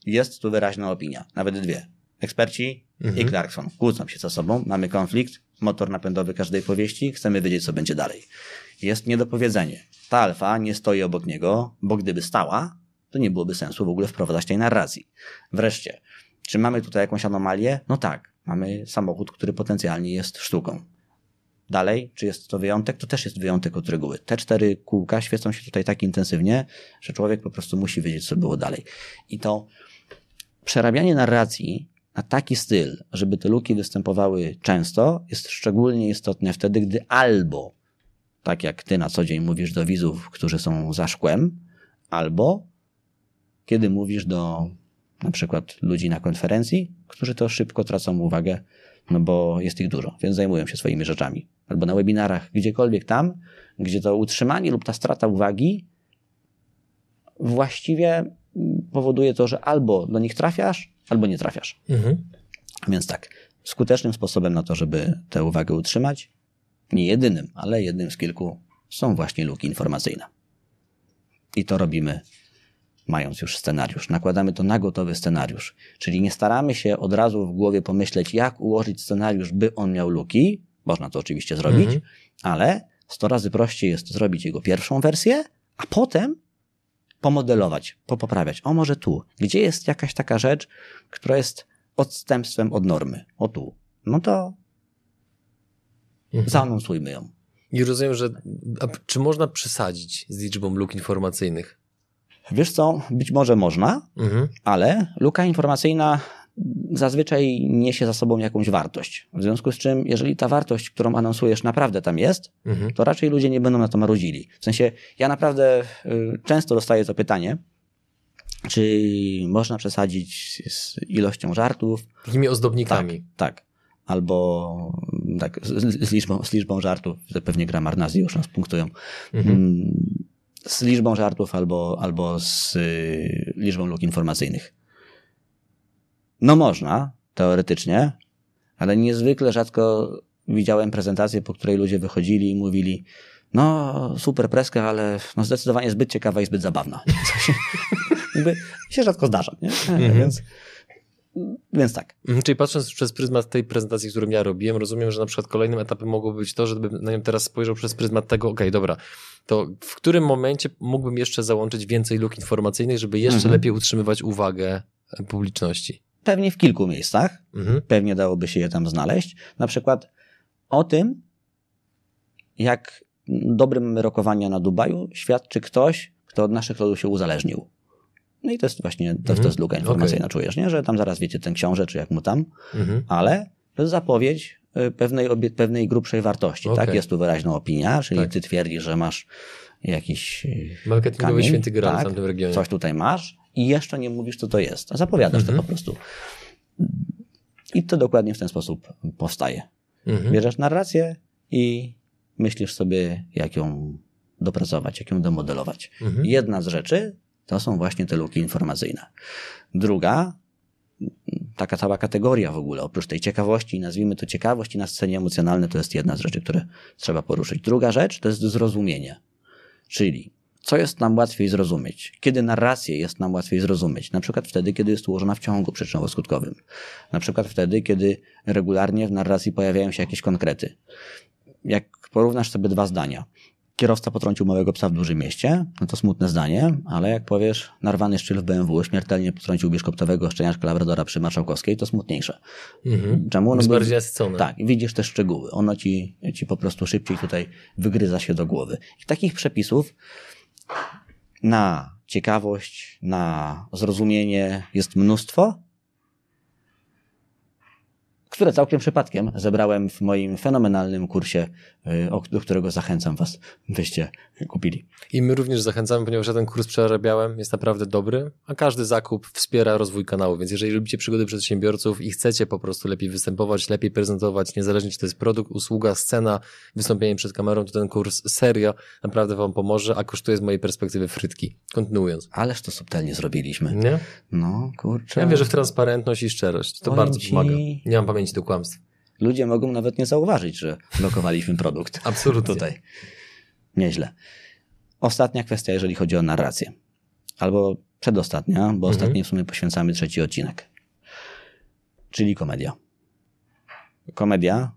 jest tu wyraźna opinia, nawet dwie. Eksperci mhm. i Clarkson kłócą się ze sobą, mamy konflikt, motor napędowy każdej powieści, chcemy wiedzieć, co będzie dalej. Jest niedopowiedzenie. Ta alfa nie stoi obok niego, bo gdyby stała, to nie byłoby sensu w ogóle wprowadzać tej narracji. Wreszcie, czy mamy tutaj jakąś anomalię? No tak, mamy samochód, który potencjalnie jest sztuką. Dalej, czy jest to wyjątek? To też jest wyjątek od reguły. Te cztery kółka świecą się tutaj tak intensywnie, że człowiek po prostu musi wiedzieć, co było dalej. I to przerabianie narracji na taki styl, żeby te luki występowały często, jest szczególnie istotne wtedy, gdy albo, tak jak ty na co dzień mówisz do widzów, którzy są za szkłem, albo kiedy mówisz do na przykład ludzi na konferencji, którzy to szybko tracą uwagę, no bo jest ich dużo, więc zajmują się swoimi rzeczami. Albo na webinarach, gdziekolwiek tam, gdzie to utrzymanie lub ta strata uwagi właściwie powoduje to, że albo do nich trafiasz, albo nie trafiasz. Mhm. Więc tak, skutecznym sposobem na to, żeby tę uwagę utrzymać, nie jedynym, ale jednym z kilku, są właśnie luki informacyjne. I to robimy mając już scenariusz. Nakładamy to na gotowy scenariusz. Czyli nie staramy się od razu w głowie pomyśleć, jak ułożyć scenariusz, by on miał luki. Można to oczywiście zrobić, mhm. ale 100 razy prościej jest zrobić jego pierwszą wersję, a potem pomodelować, popoprawiać. O, może tu. Gdzie jest jakaś taka rzecz, która jest odstępstwem od normy? O tu. No to mhm. zaanonsujmy ją. I rozumiem, że czy można przesadzić z liczbą luk informacyjnych? Wiesz co, być może można, mhm. ale luka informacyjna zazwyczaj niesie za sobą jakąś wartość. W związku z czym, jeżeli ta wartość, którą anonsujesz, naprawdę tam jest, mhm. to raczej ludzie nie będą na to marudzili. W sensie, ja naprawdę y, często dostaję to pytanie, czy można przesadzić z ilością żartów. Takimi ozdobnikami. Tak, tak. Albo tak, z, z, liczbą, z liczbą żartów, pewnie gramarnazy już nas punktują. Mhm. Mm, z liczbą żartów albo, albo z y, liczbą luk informacyjnych. No można, teoretycznie, ale niezwykle rzadko widziałem prezentację, po której ludzie wychodzili i mówili, no super preska, ale no zdecydowanie zbyt ciekawa i zbyt zabawna. Jakby się rzadko zdarza, nie? Mhm. Więc więc tak. Mhm, czyli patrząc przez pryzmat tej prezentacji, którą ja robiłem, rozumiem, że na przykład kolejnym etapem mogłoby być to, żeby na nią teraz spojrzał przez pryzmat tego, okej, okay, dobra, to w którym momencie mógłbym jeszcze załączyć więcej luk informacyjnych, żeby jeszcze mhm. lepiej utrzymywać uwagę publiczności? Pewnie w kilku miejscach. Mhm. Pewnie dałoby się je tam znaleźć. Na przykład o tym, jak dobrym rokowania na Dubaju świadczy ktoś, kto od naszych lodów się uzależnił. No i to jest właśnie, to, to jest luka informacyjna, okay. czujesz, nie? Że tam zaraz wiecie ten książę, czy jak mu tam, mhm. ale to jest zapowiedź y, pewnej, pewnej grubszej wartości, okay. tak? Jest tu wyraźna opinia, czyli tak. ty twierdzisz, że masz jakiś y, Marketingowy kamień, święty graal tak, w tamtym regionie. Coś tutaj masz i jeszcze nie mówisz, co to jest. A zapowiadasz mhm. to po prostu. I to dokładnie w ten sposób powstaje. Mhm. Bierzesz narrację i myślisz sobie, jak ją dopracować, jak ją domodelować. Mhm. Jedna z rzeczy to są właśnie te luki informacyjne. Druga, taka cała kategoria w ogóle, oprócz tej ciekawości, nazwijmy to ciekawość i na scenie emocjonalne, to jest jedna z rzeczy, które trzeba poruszyć. Druga rzecz to jest zrozumienie. Czyli co jest nam łatwiej zrozumieć? Kiedy narrację jest nam łatwiej zrozumieć? Na przykład wtedy, kiedy jest ułożona w ciągu przyczynowo-skutkowym. Na przykład wtedy, kiedy regularnie w narracji pojawiają się jakieś konkrety. Jak porównasz sobie dwa zdania, Kierowca potrącił małego psa w dużym mieście. No to smutne zdanie, ale jak powiesz, narwany szczyl w BMW śmiertelnie potrącił bieszkoptowego szczeniaczka labradora przy Marszałkowskiej, to smutniejsze. Mhm. Czemu? No jest bardziej nasycone. Tak, widzisz te szczegóły. Ono ci, ci po prostu szybciej tutaj wygryza się do głowy. I takich przepisów na ciekawość, na zrozumienie jest mnóstwo, które całkiem przypadkiem zebrałem w moim fenomenalnym kursie, y, do którego zachęcam Was, byście kupili. I my również zachęcamy, ponieważ ja ten kurs przerabiałem, jest naprawdę dobry, a każdy zakup wspiera rozwój kanału, więc jeżeli lubicie przygody przedsiębiorców i chcecie po prostu lepiej występować, lepiej prezentować, niezależnie czy to jest produkt, usługa, scena, wystąpienie przed kamerą, to ten kurs serio naprawdę Wam pomoże, a kosztuje z mojej perspektywy frytki. Kontynuując. Ależ to subtelnie zrobiliśmy. Nie? No, kurczę. Ja wierzę w transparentność i szczerość. To bardzo ci... pomaga. Nie mam pamięci do kłamstw. Ludzie mogą nawet nie zauważyć, że blokowaliśmy produkt. Absolutnie. Tutaj. Nieźle. Ostatnia kwestia, jeżeli chodzi o narrację. Albo przedostatnia, bo mhm. ostatniej w sumie poświęcamy trzeci odcinek. Czyli komedia. Komedia,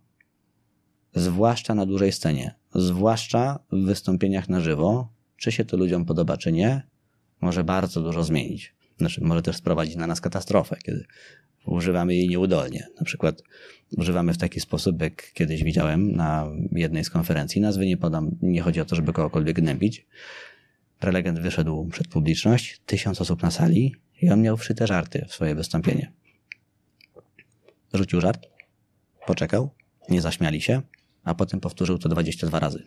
zwłaszcza na dużej scenie, zwłaszcza w wystąpieniach na żywo, czy się to ludziom podoba, czy nie, może bardzo dużo zmienić. Znaczy, może też sprowadzić na nas katastrofę, kiedy używamy jej nieudolnie. Na przykład używamy w taki sposób, jak kiedyś widziałem na jednej z konferencji, nazwy nie podam, nie chodzi o to, żeby kogokolwiek gnębić. Prelegent wyszedł przed publiczność, tysiąc osób na sali i on miał wszyte żarty w swoje wystąpienie. Rzucił żart, poczekał, nie zaśmiali się, a potem powtórzył to 22 razy.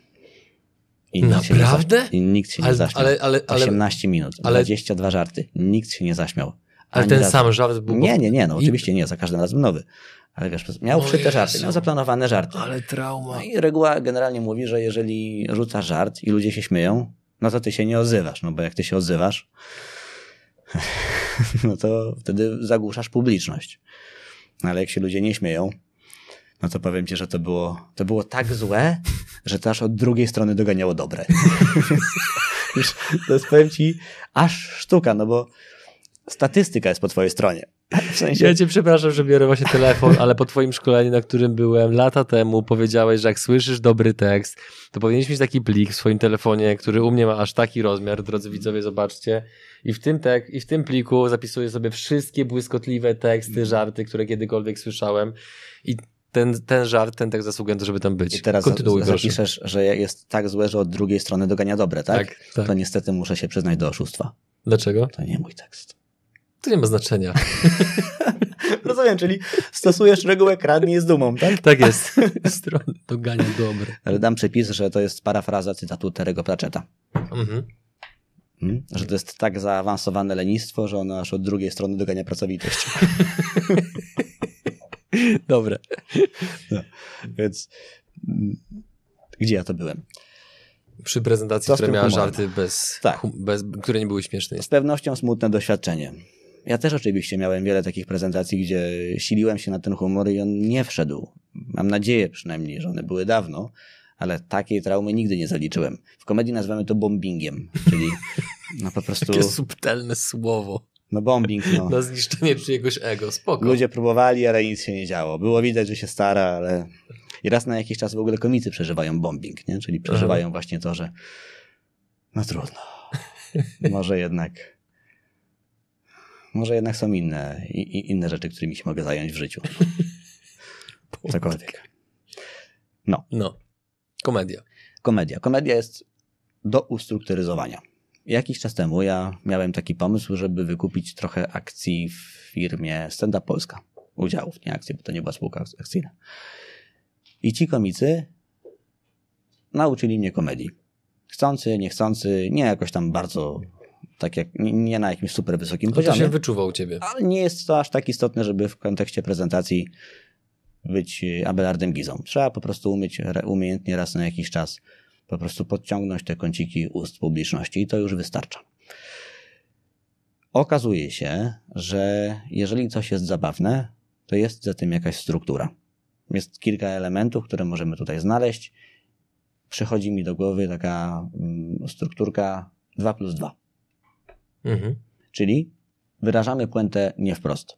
I Naprawdę? I nikt się nie ale, zaśmiał. Ale, ale, ale, 18 minut, ale, 22 żarty. Nikt się nie zaśmiał. Ale ten razu. sam żart był... Nie, nie, nie, no oczywiście nie, za każdym razem nowy. Ale wiesz, miał o wszyte żarty, miał zaplanowane żarty. Ale trauma. No i reguła generalnie mówi, że jeżeli rzuca żart i ludzie się śmieją, no to ty się nie odzywasz, no bo jak ty się odzywasz, no to wtedy zagłuszasz publiczność. No ale jak się ludzie nie śmieją, no to powiem ci, że to było, to było tak złe, że to aż od drugiej strony doganiało dobre. to jest, powiem ci, aż sztuka, no bo statystyka jest po twojej stronie. W sensie... Ja cię przepraszam, że biorę właśnie telefon, ale po twoim szkoleniu, na którym byłem lata temu, powiedziałeś, że jak słyszysz dobry tekst, to powinieneś mieć taki plik w swoim telefonie, który u mnie ma aż taki rozmiar, drodzy widzowie, zobaczcie. I w tym, tek, i w tym pliku zapisuję sobie wszystkie błyskotliwe teksty, żarty, które kiedykolwiek słyszałem. I ten, ten żart, ten tekst zasługuje na to, żeby tam być. I teraz Kontynuuj, zapiszesz, proszę. że jest tak złe, że od drugiej strony dogania dobre, tak? Tak, tak? To niestety muszę się przyznać do oszustwa. Dlaczego? To nie mój tekst. To nie ma znaczenia. Rozumiem, czyli stosujesz regułę kradnij z dumą, tak? Tak jest. Strony dogania dobre. Ale dam przepis, że to jest parafraza cytatu Terego Pratchetta. Mhm. Hmm? Że to jest tak zaawansowane lenistwo, że ono aż od drugiej strony dogania pracowitość. Dobre. No, więc mm, gdzie ja to byłem? Przy prezentacji, która miała żarty bez, tak. bez, które nie były śmieszne. Z pewnością smutne doświadczenie. Ja też oczywiście miałem wiele takich prezentacji, gdzie siliłem się na ten humor i on nie wszedł. Mam nadzieję przynajmniej, że one były dawno, ale takiej traumy nigdy nie zaliczyłem. W komedii nazywamy to bombingiem, czyli no po prostu... Takie subtelne słowo. No bombing, no. Na zniszczenie czyjegoś ego, spoko. Ludzie próbowali, ale nic się nie działo. Było widać, że się stara, ale... I raz na jakiś czas w ogóle komicy przeżywają bombing, nie? Czyli przeżywają Aha. właśnie to, że no trudno. Może jednak może jednak są inne, i, inne rzeczy, którymi się mogę zająć w życiu. Cokolwiek. No. No. Komedia. Komedia. Komedia jest do ustrukturyzowania. Jakiś czas temu ja miałem taki pomysł, żeby wykupić trochę akcji w firmie Stand Up Polska. Udziałów, nie akcji, bo to nie była spółka akcyjna. I ci komicy nauczyli mnie komedii. Chcący, niechcący, nie jakoś tam bardzo tak jak nie na jakimś super wysokim no poziomie. To się wyczuwał u ciebie. Ale nie jest to aż tak istotne, żeby w kontekście prezentacji być e, Abelardem Gizą. Trzeba po prostu umieć umiejętnie raz na jakiś czas po prostu podciągnąć te kąciki ust publiczności i to już wystarcza. Okazuje się, że jeżeli coś jest zabawne, to jest za tym jakaś struktura. Jest kilka elementów, które możemy tutaj znaleźć. Przychodzi mi do głowy taka mm, strukturka 2 plus 2. Mhm. Czyli wyrażamy puentę nie wprost.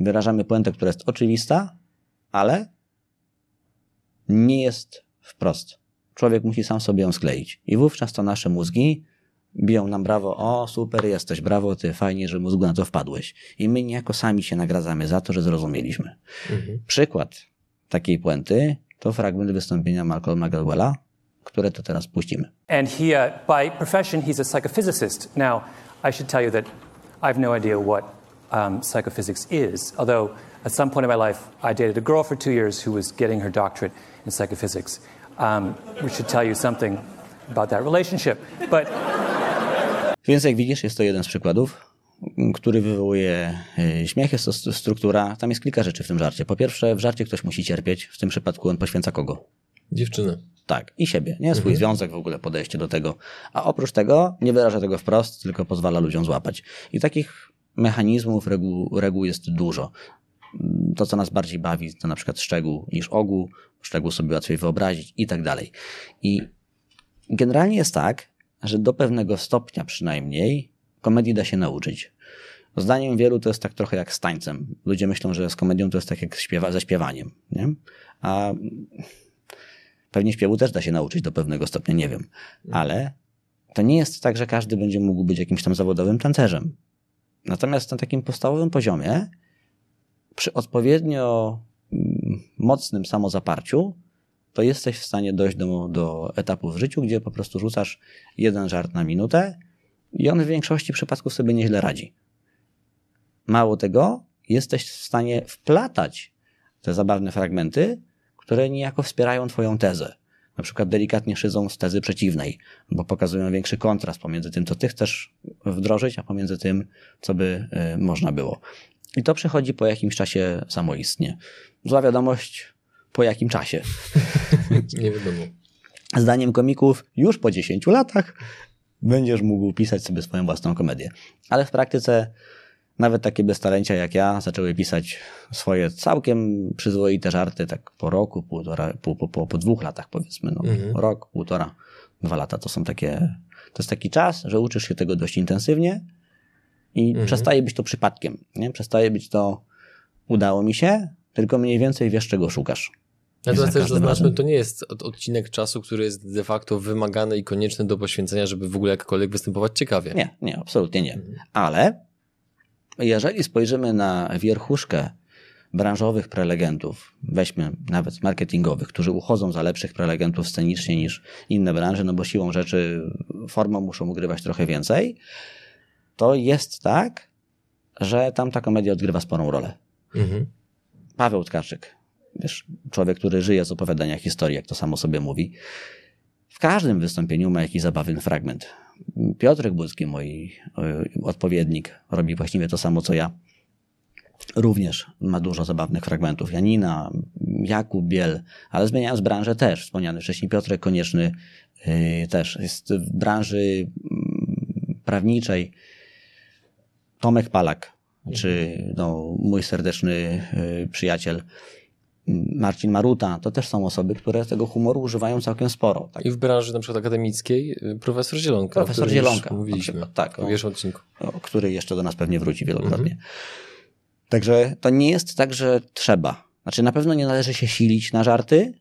Wyrażamy puentę, która jest oczywista, ale nie jest wprost. Człowiek musi sam sobie ją skleić. I wówczas to nasze mózgi biją nam brawo, o super jesteś, brawo ty, fajnie, że mózgu na to wpadłeś. I my niejako sami się nagradzamy za to, że zrozumieliśmy. Mhm. Przykład takiej puenty to fragment wystąpienia Malcolma Gladwella, które to teraz puścimy. And he, uh, by profession, he's a psychophysicist. Now, I should tell you that I have no idea what um, psychophysics is, although at some point in my life, I dated a girl for two years who was getting her doctorate in psychophysics. Um, we should tell you something about that relationship. But... Więc jak widzisz, jest to jeden z przykładów, który wywołuje e, śmiech. Jest to struktura. Tam jest kilka rzeczy w tym żarcie. Po pierwsze, w żarcie ktoś musi cierpieć. W tym przypadku on poświęca kogo? Dziewczynę. Tak, i siebie, nie? Swój mhm. związek w ogóle, podejście do tego. A oprócz tego nie wyraża tego wprost, tylko pozwala ludziom złapać. I takich mechanizmów, reguł, reguł jest dużo. To, co nas bardziej bawi, to na przykład szczegół niż ogół, szczegół sobie łatwiej wyobrazić i tak dalej. I generalnie jest tak, że do pewnego stopnia przynajmniej komedii da się nauczyć. Zdaniem wielu to jest tak trochę jak z tańcem. Ludzie myślą, że z komedią to jest tak jak śpiewa, ze śpiewaniem. Nie? A Pewnie śpiewu też da się nauczyć do pewnego stopnia, nie wiem. Ale to nie jest tak, że każdy będzie mógł być jakimś tam zawodowym tancerzem. Natomiast na takim podstawowym poziomie, przy odpowiednio mm, mocnym samozaparciu, to jesteś w stanie dojść do, do etapu w życiu, gdzie po prostu rzucasz jeden żart na minutę i on w większości przypadków sobie nieźle radzi. Mało tego, jesteś w stanie wplatać te zabawne fragmenty które niejako wspierają Twoją tezę. na przykład delikatnie szydzą z tezy przeciwnej, bo pokazują większy kontrast pomiędzy tym, co ty chcesz wdrożyć, a pomiędzy tym, co by y, można było. I to przychodzi po jakimś czasie samoistnie. Zła wiadomość, po jakim czasie. Nie wiadomo. Zdaniem komików, już po 10 latach będziesz mógł pisać sobie swoją własną komedię. Ale w praktyce nawet takie beztalencia jak ja zaczęły pisać swoje całkiem przyzwoite żarty tak po roku, półtora, po, po, po, po dwóch latach powiedzmy. No, mhm. Rok, półtora, dwa lata to są takie, to jest taki czas, że uczysz się tego dość intensywnie i mhm. przestaje być to przypadkiem. Nie? Przestaje być to udało mi się, tylko mniej więcej wiesz, czego szukasz. Natomiast też zaznaczmy, to nie jest odcinek czasu, który jest de facto wymagany i konieczny do poświęcenia, żeby w ogóle jakkolwiek występować ciekawie. Nie, nie, absolutnie nie. Mhm. Ale jeżeli spojrzymy na wierchuszkę branżowych prelegentów, weźmy nawet marketingowych, którzy uchodzą za lepszych prelegentów scenicznie niż inne branże, no bo siłą rzeczy formą muszą ugrywać trochę więcej, to jest tak, że tam ta komedia odgrywa sporą rolę. Mhm. Paweł Tkaczyk, wiesz, człowiek, który żyje z opowiadania historii, jak to samo sobie mówi, w każdym wystąpieniu ma jakiś zabawny fragment. Piotrek Błyski, mój e, odpowiednik, robi właściwie to samo co ja. Również ma dużo zabawnych fragmentów. Janina, Jakub Biel, ale zmieniając branżę też. Wspomniany wcześniej Piotrek Konieczny yy, też jest w branży mm, prawniczej. Tomek Palak, czy no, mój serdeczny yy, przyjaciel Marcin Maruta, to też są osoby, które tego humoru używają całkiem sporo. Tak? I w branży na przykład akademickiej y, profesor Zielonka. Profesor Zielonka. Mówiliśmy przykład, tak. O pierwszym odcinku. O, który jeszcze do nas pewnie wróci wielokrotnie. Mhm. Także to nie jest tak, że trzeba. Znaczy na pewno nie należy się silić na żarty,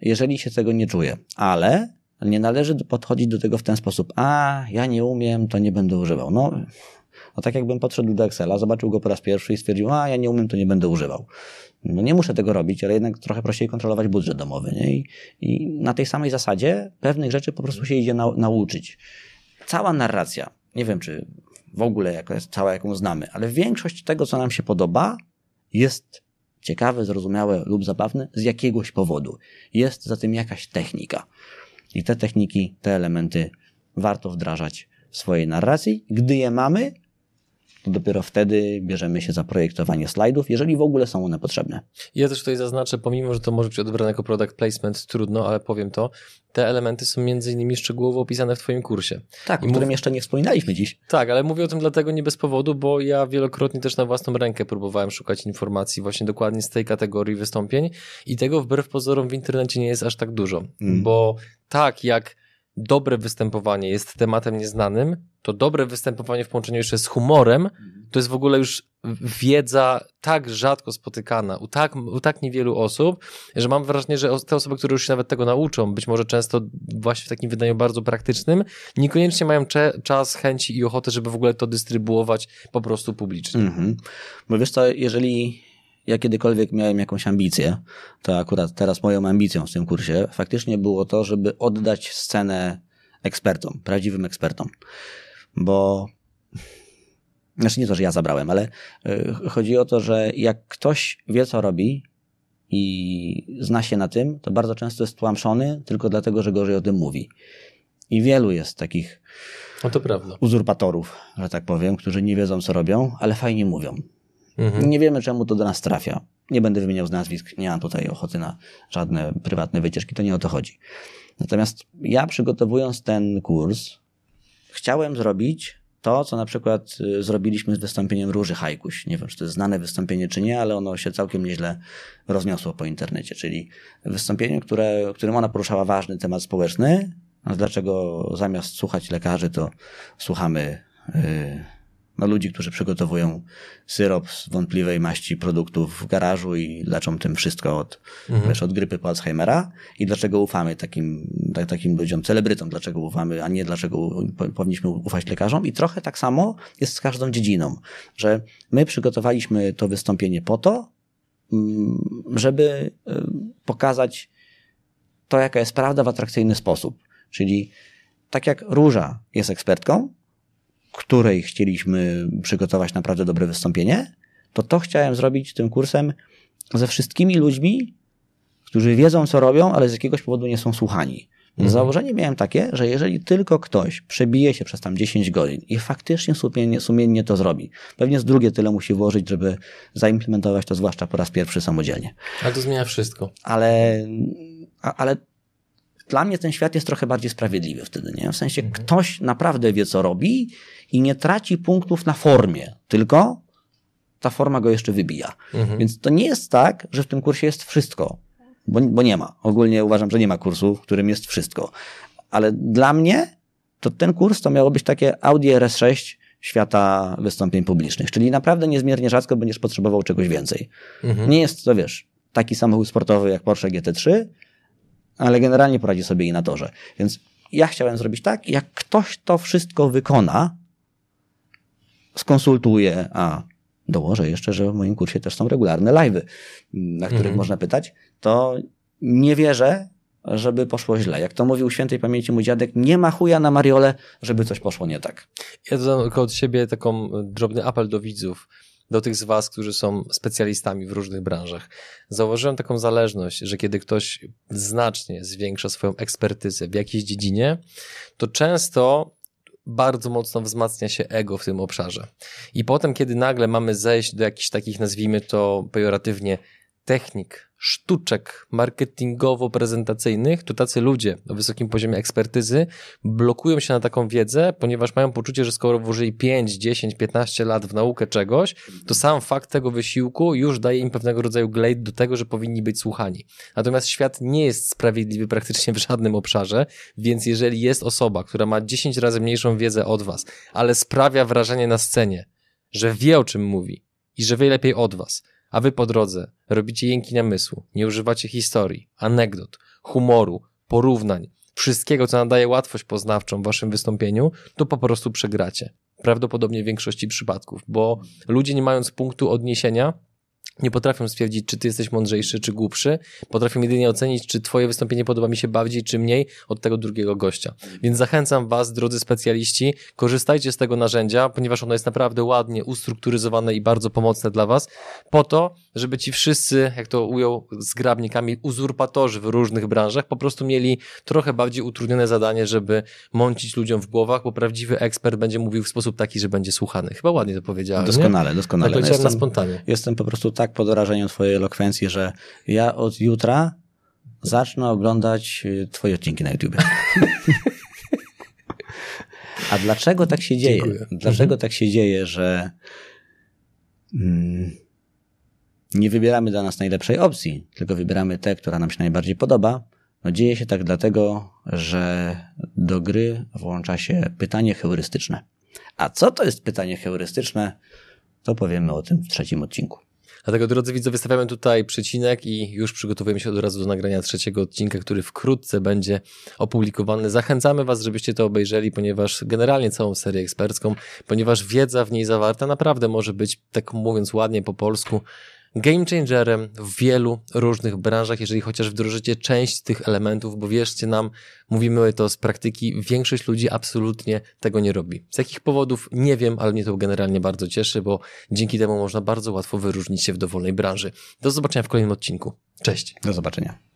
jeżeli się tego nie czuje. Ale nie należy podchodzić do tego w ten sposób. A, ja nie umiem, to nie będę używał. No, no tak jakbym podszedł do Excela, zobaczył go po raz pierwszy i stwierdził, a ja nie umiem, to nie będę używał no nie muszę tego robić, ale jednak trochę prościej kontrolować budżet domowy. Nie? I, I, na tej samej zasadzie pewnych rzeczy po prostu się idzie na, nauczyć. Cała narracja, nie wiem czy w ogóle jako jest cała, jaką znamy, ale większość tego, co nam się podoba, jest ciekawe, zrozumiałe lub zabawne z jakiegoś powodu. Jest za tym jakaś technika. I te techniki, te elementy warto wdrażać w swojej narracji. Gdy je mamy, to dopiero wtedy bierzemy się za projektowanie slajdów, jeżeli w ogóle są one potrzebne. Ja też tutaj zaznaczę, pomimo, że to może być odebrane jako product placement, trudno, ale powiem to, te elementy są między innymi szczegółowo opisane w Twoim kursie. Tak, I o którym mów... jeszcze nie wspominaliśmy dziś. Tak, ale mówię o tym dlatego nie bez powodu, bo ja wielokrotnie też na własną rękę próbowałem szukać informacji właśnie dokładnie z tej kategorii wystąpień i tego wbrew pozorom w internecie nie jest aż tak dużo, mm. bo tak jak dobre występowanie jest tematem nieznanym, to dobre występowanie w połączeniu jeszcze z humorem, to jest w ogóle już wiedza tak rzadko spotykana u tak, u tak niewielu osób, że mam wrażenie, że te osoby, które już się nawet tego nauczą, być może często właśnie w takim wydaniu bardzo praktycznym, niekoniecznie mają czas, chęci i ochotę, żeby w ogóle to dystrybuować po prostu publicznie. Mhm. Bo wiesz co, jeżeli ja kiedykolwiek miałem jakąś ambicję, to akurat teraz moją ambicją w tym kursie faktycznie było to, żeby oddać scenę ekspertom, prawdziwym ekspertom. Bo znaczy nie to, że ja zabrałem, ale y, chodzi o to, że jak ktoś wie, co robi i zna się na tym, to bardzo często jest tłamszony tylko dlatego, że gorzej o tym mówi. I wielu jest takich no uzurpatorów, że tak powiem, którzy nie wiedzą, co robią, ale fajnie mówią. Mhm. Nie wiemy, czemu to do nas trafia. Nie będę wymieniał z nazwisk, nie mam tutaj ochoty na żadne prywatne wycieczki, to nie o to chodzi. Natomiast ja przygotowując ten kurs, chciałem zrobić to, co na przykład y, zrobiliśmy z wystąpieniem Róży Hajkuś. Nie wiem, czy to jest znane wystąpienie, czy nie, ale ono się całkiem nieźle rozniosło po internecie. Czyli wystąpienie, które, którym ona poruszała ważny temat społeczny. A dlaczego zamiast słuchać lekarzy, to słuchamy yy, no, ludzi, którzy przygotowują syrop z wątpliwej maści produktów w garażu i leczą tym wszystko od, mhm. wiesz, od grypy po Alzheimera i dlaczego ufamy takim, tak, takim ludziom, celebrytom, dlaczego ufamy, a nie dlaczego powinniśmy ufać lekarzom i trochę tak samo jest z każdą dziedziną, że my przygotowaliśmy to wystąpienie po to, mm, żeby y, pokazać to, jaka jest prawda w atrakcyjny sposób. Czyli tak jak Róża jest ekspertką, której chcieliśmy przygotować naprawdę dobre wystąpienie, to to chciałem zrobić tym kursem ze wszystkimi ludźmi, którzy wiedzą, co robią, ale z jakiegoś powodu nie są słuchani. Mhm. Założenie miałem takie, że jeżeli tylko ktoś przebije się przez tam 10 godzin i faktycznie sumiennie, sumiennie to zrobi, pewnie z drugie tyle musi włożyć, żeby zaimplementować to zwłaszcza po raz pierwszy samodzielnie. Ale to zmienia wszystko. Ale, ale dla mnie ten świat jest trochę bardziej sprawiedliwy wtedy, nie? W sensie mhm. ktoś naprawdę wie, co robi i nie traci punktów na formie, tylko ta forma go jeszcze wybija. Mhm. Więc to nie jest tak, że w tym kursie jest wszystko bo, bo nie ma. Ogólnie uważam, że nie ma kursu, w którym jest wszystko. Ale dla mnie to ten kurs to miało być takie Audi RS6 świata wystąpień publicznych, czyli naprawdę niezmiernie rzadko będziesz potrzebował czegoś więcej. Mhm. Nie jest to, wiesz, taki samochód sportowy jak Porsche GT3, ale generalnie poradzi sobie i na torze. Więc ja chciałem zrobić tak, jak ktoś to wszystko wykona, skonsultuje, a dołożę jeszcze, że w moim kursie też są regularne live'y, na których mhm. można pytać, to nie wierzę, żeby poszło źle. Jak to mówił świętej pamięci mój dziadek, nie ma chuja na Mariole, żeby coś poszło nie tak. Ja dodam od siebie taką drobny apel do widzów, do tych z was, którzy są specjalistami w różnych branżach. Zauważyłem taką zależność, że kiedy ktoś znacznie zwiększa swoją ekspertyzę w jakiejś dziedzinie, to często bardzo mocno wzmacnia się ego w tym obszarze. I potem, kiedy nagle mamy zejść do jakichś takich, nazwijmy to pejoratywnie, technik, sztuczek marketingowo-prezentacyjnych, to tacy ludzie o wysokim poziomie ekspertyzy blokują się na taką wiedzę, ponieważ mają poczucie, że skoro włożyli 5, 10, 15 lat w naukę czegoś, to sam fakt tego wysiłku już daje im pewnego rodzaju glade do tego, że powinni być słuchani. Natomiast świat nie jest sprawiedliwy praktycznie w żadnym obszarze, więc jeżeli jest osoba, która ma 10 razy mniejszą wiedzę od was, ale sprawia wrażenie na scenie, że wie o czym mówi i że wie lepiej od was, a wy po drodze robicie jęki namysłu, nie używacie historii, anegdot, humoru, porównań, wszystkiego, co nadaje łatwość poznawczą w waszym wystąpieniu, to po prostu przegracie. Prawdopodobnie w większości przypadków, bo ludzie nie mając punktu odniesienia, nie potrafią stwierdzić, czy ty jesteś mądrzejszy, czy głupszy. Potrafią jedynie ocenić, czy twoje wystąpienie podoba mi się bardziej, czy mniej od tego drugiego gościa. Więc zachęcam was, drodzy specjaliści, korzystajcie z tego narzędzia, ponieważ ono jest naprawdę ładnie ustrukturyzowane i bardzo pomocne dla was, po to, żeby ci wszyscy, jak to ujął zgrabnikami, uzurpatorzy w różnych branżach, po prostu mieli trochę bardziej utrudnione zadanie, żeby mącić ludziom w głowach, bo prawdziwy ekspert będzie mówił w sposób taki, że będzie słuchany. Chyba ładnie to powiedziałem. Doskonale, nie? doskonale. Tak jestem, na spontanie. Jestem po prostu tak pod wrażeniem twojej elokwencji, że ja od jutra zacznę oglądać y, twoje odcinki na YouTube. A dlaczego tak się dzieje? Dziękuję. Dlaczego mhm. tak się dzieje, że mm, nie wybieramy dla nas najlepszej opcji, tylko wybieramy tę, która nam się najbardziej podoba? No dzieje się tak dlatego, że do gry włącza się pytanie heurystyczne. A co to jest pytanie heurystyczne? To powiemy o tym w trzecim odcinku. Dlatego, drodzy widzowie, wystawiamy tutaj przecinek i już przygotowujemy się od razu do nagrania trzeciego odcinka, który wkrótce będzie opublikowany. Zachęcamy Was, żebyście to obejrzeli, ponieważ generalnie całą serię ekspercką, ponieważ wiedza w niej zawarta naprawdę może być, tak mówiąc ładnie po polsku, game changerem w wielu różnych branżach, jeżeli chociaż wdrożycie część tych elementów, bo wierzcie nam, mówimy to z praktyki, większość ludzi absolutnie tego nie robi. Z jakich powodów nie wiem, ale mnie to generalnie bardzo cieszy, bo dzięki temu można bardzo łatwo wyróżnić się w dowolnej branży. Do zobaczenia w kolejnym odcinku. Cześć. Do zobaczenia.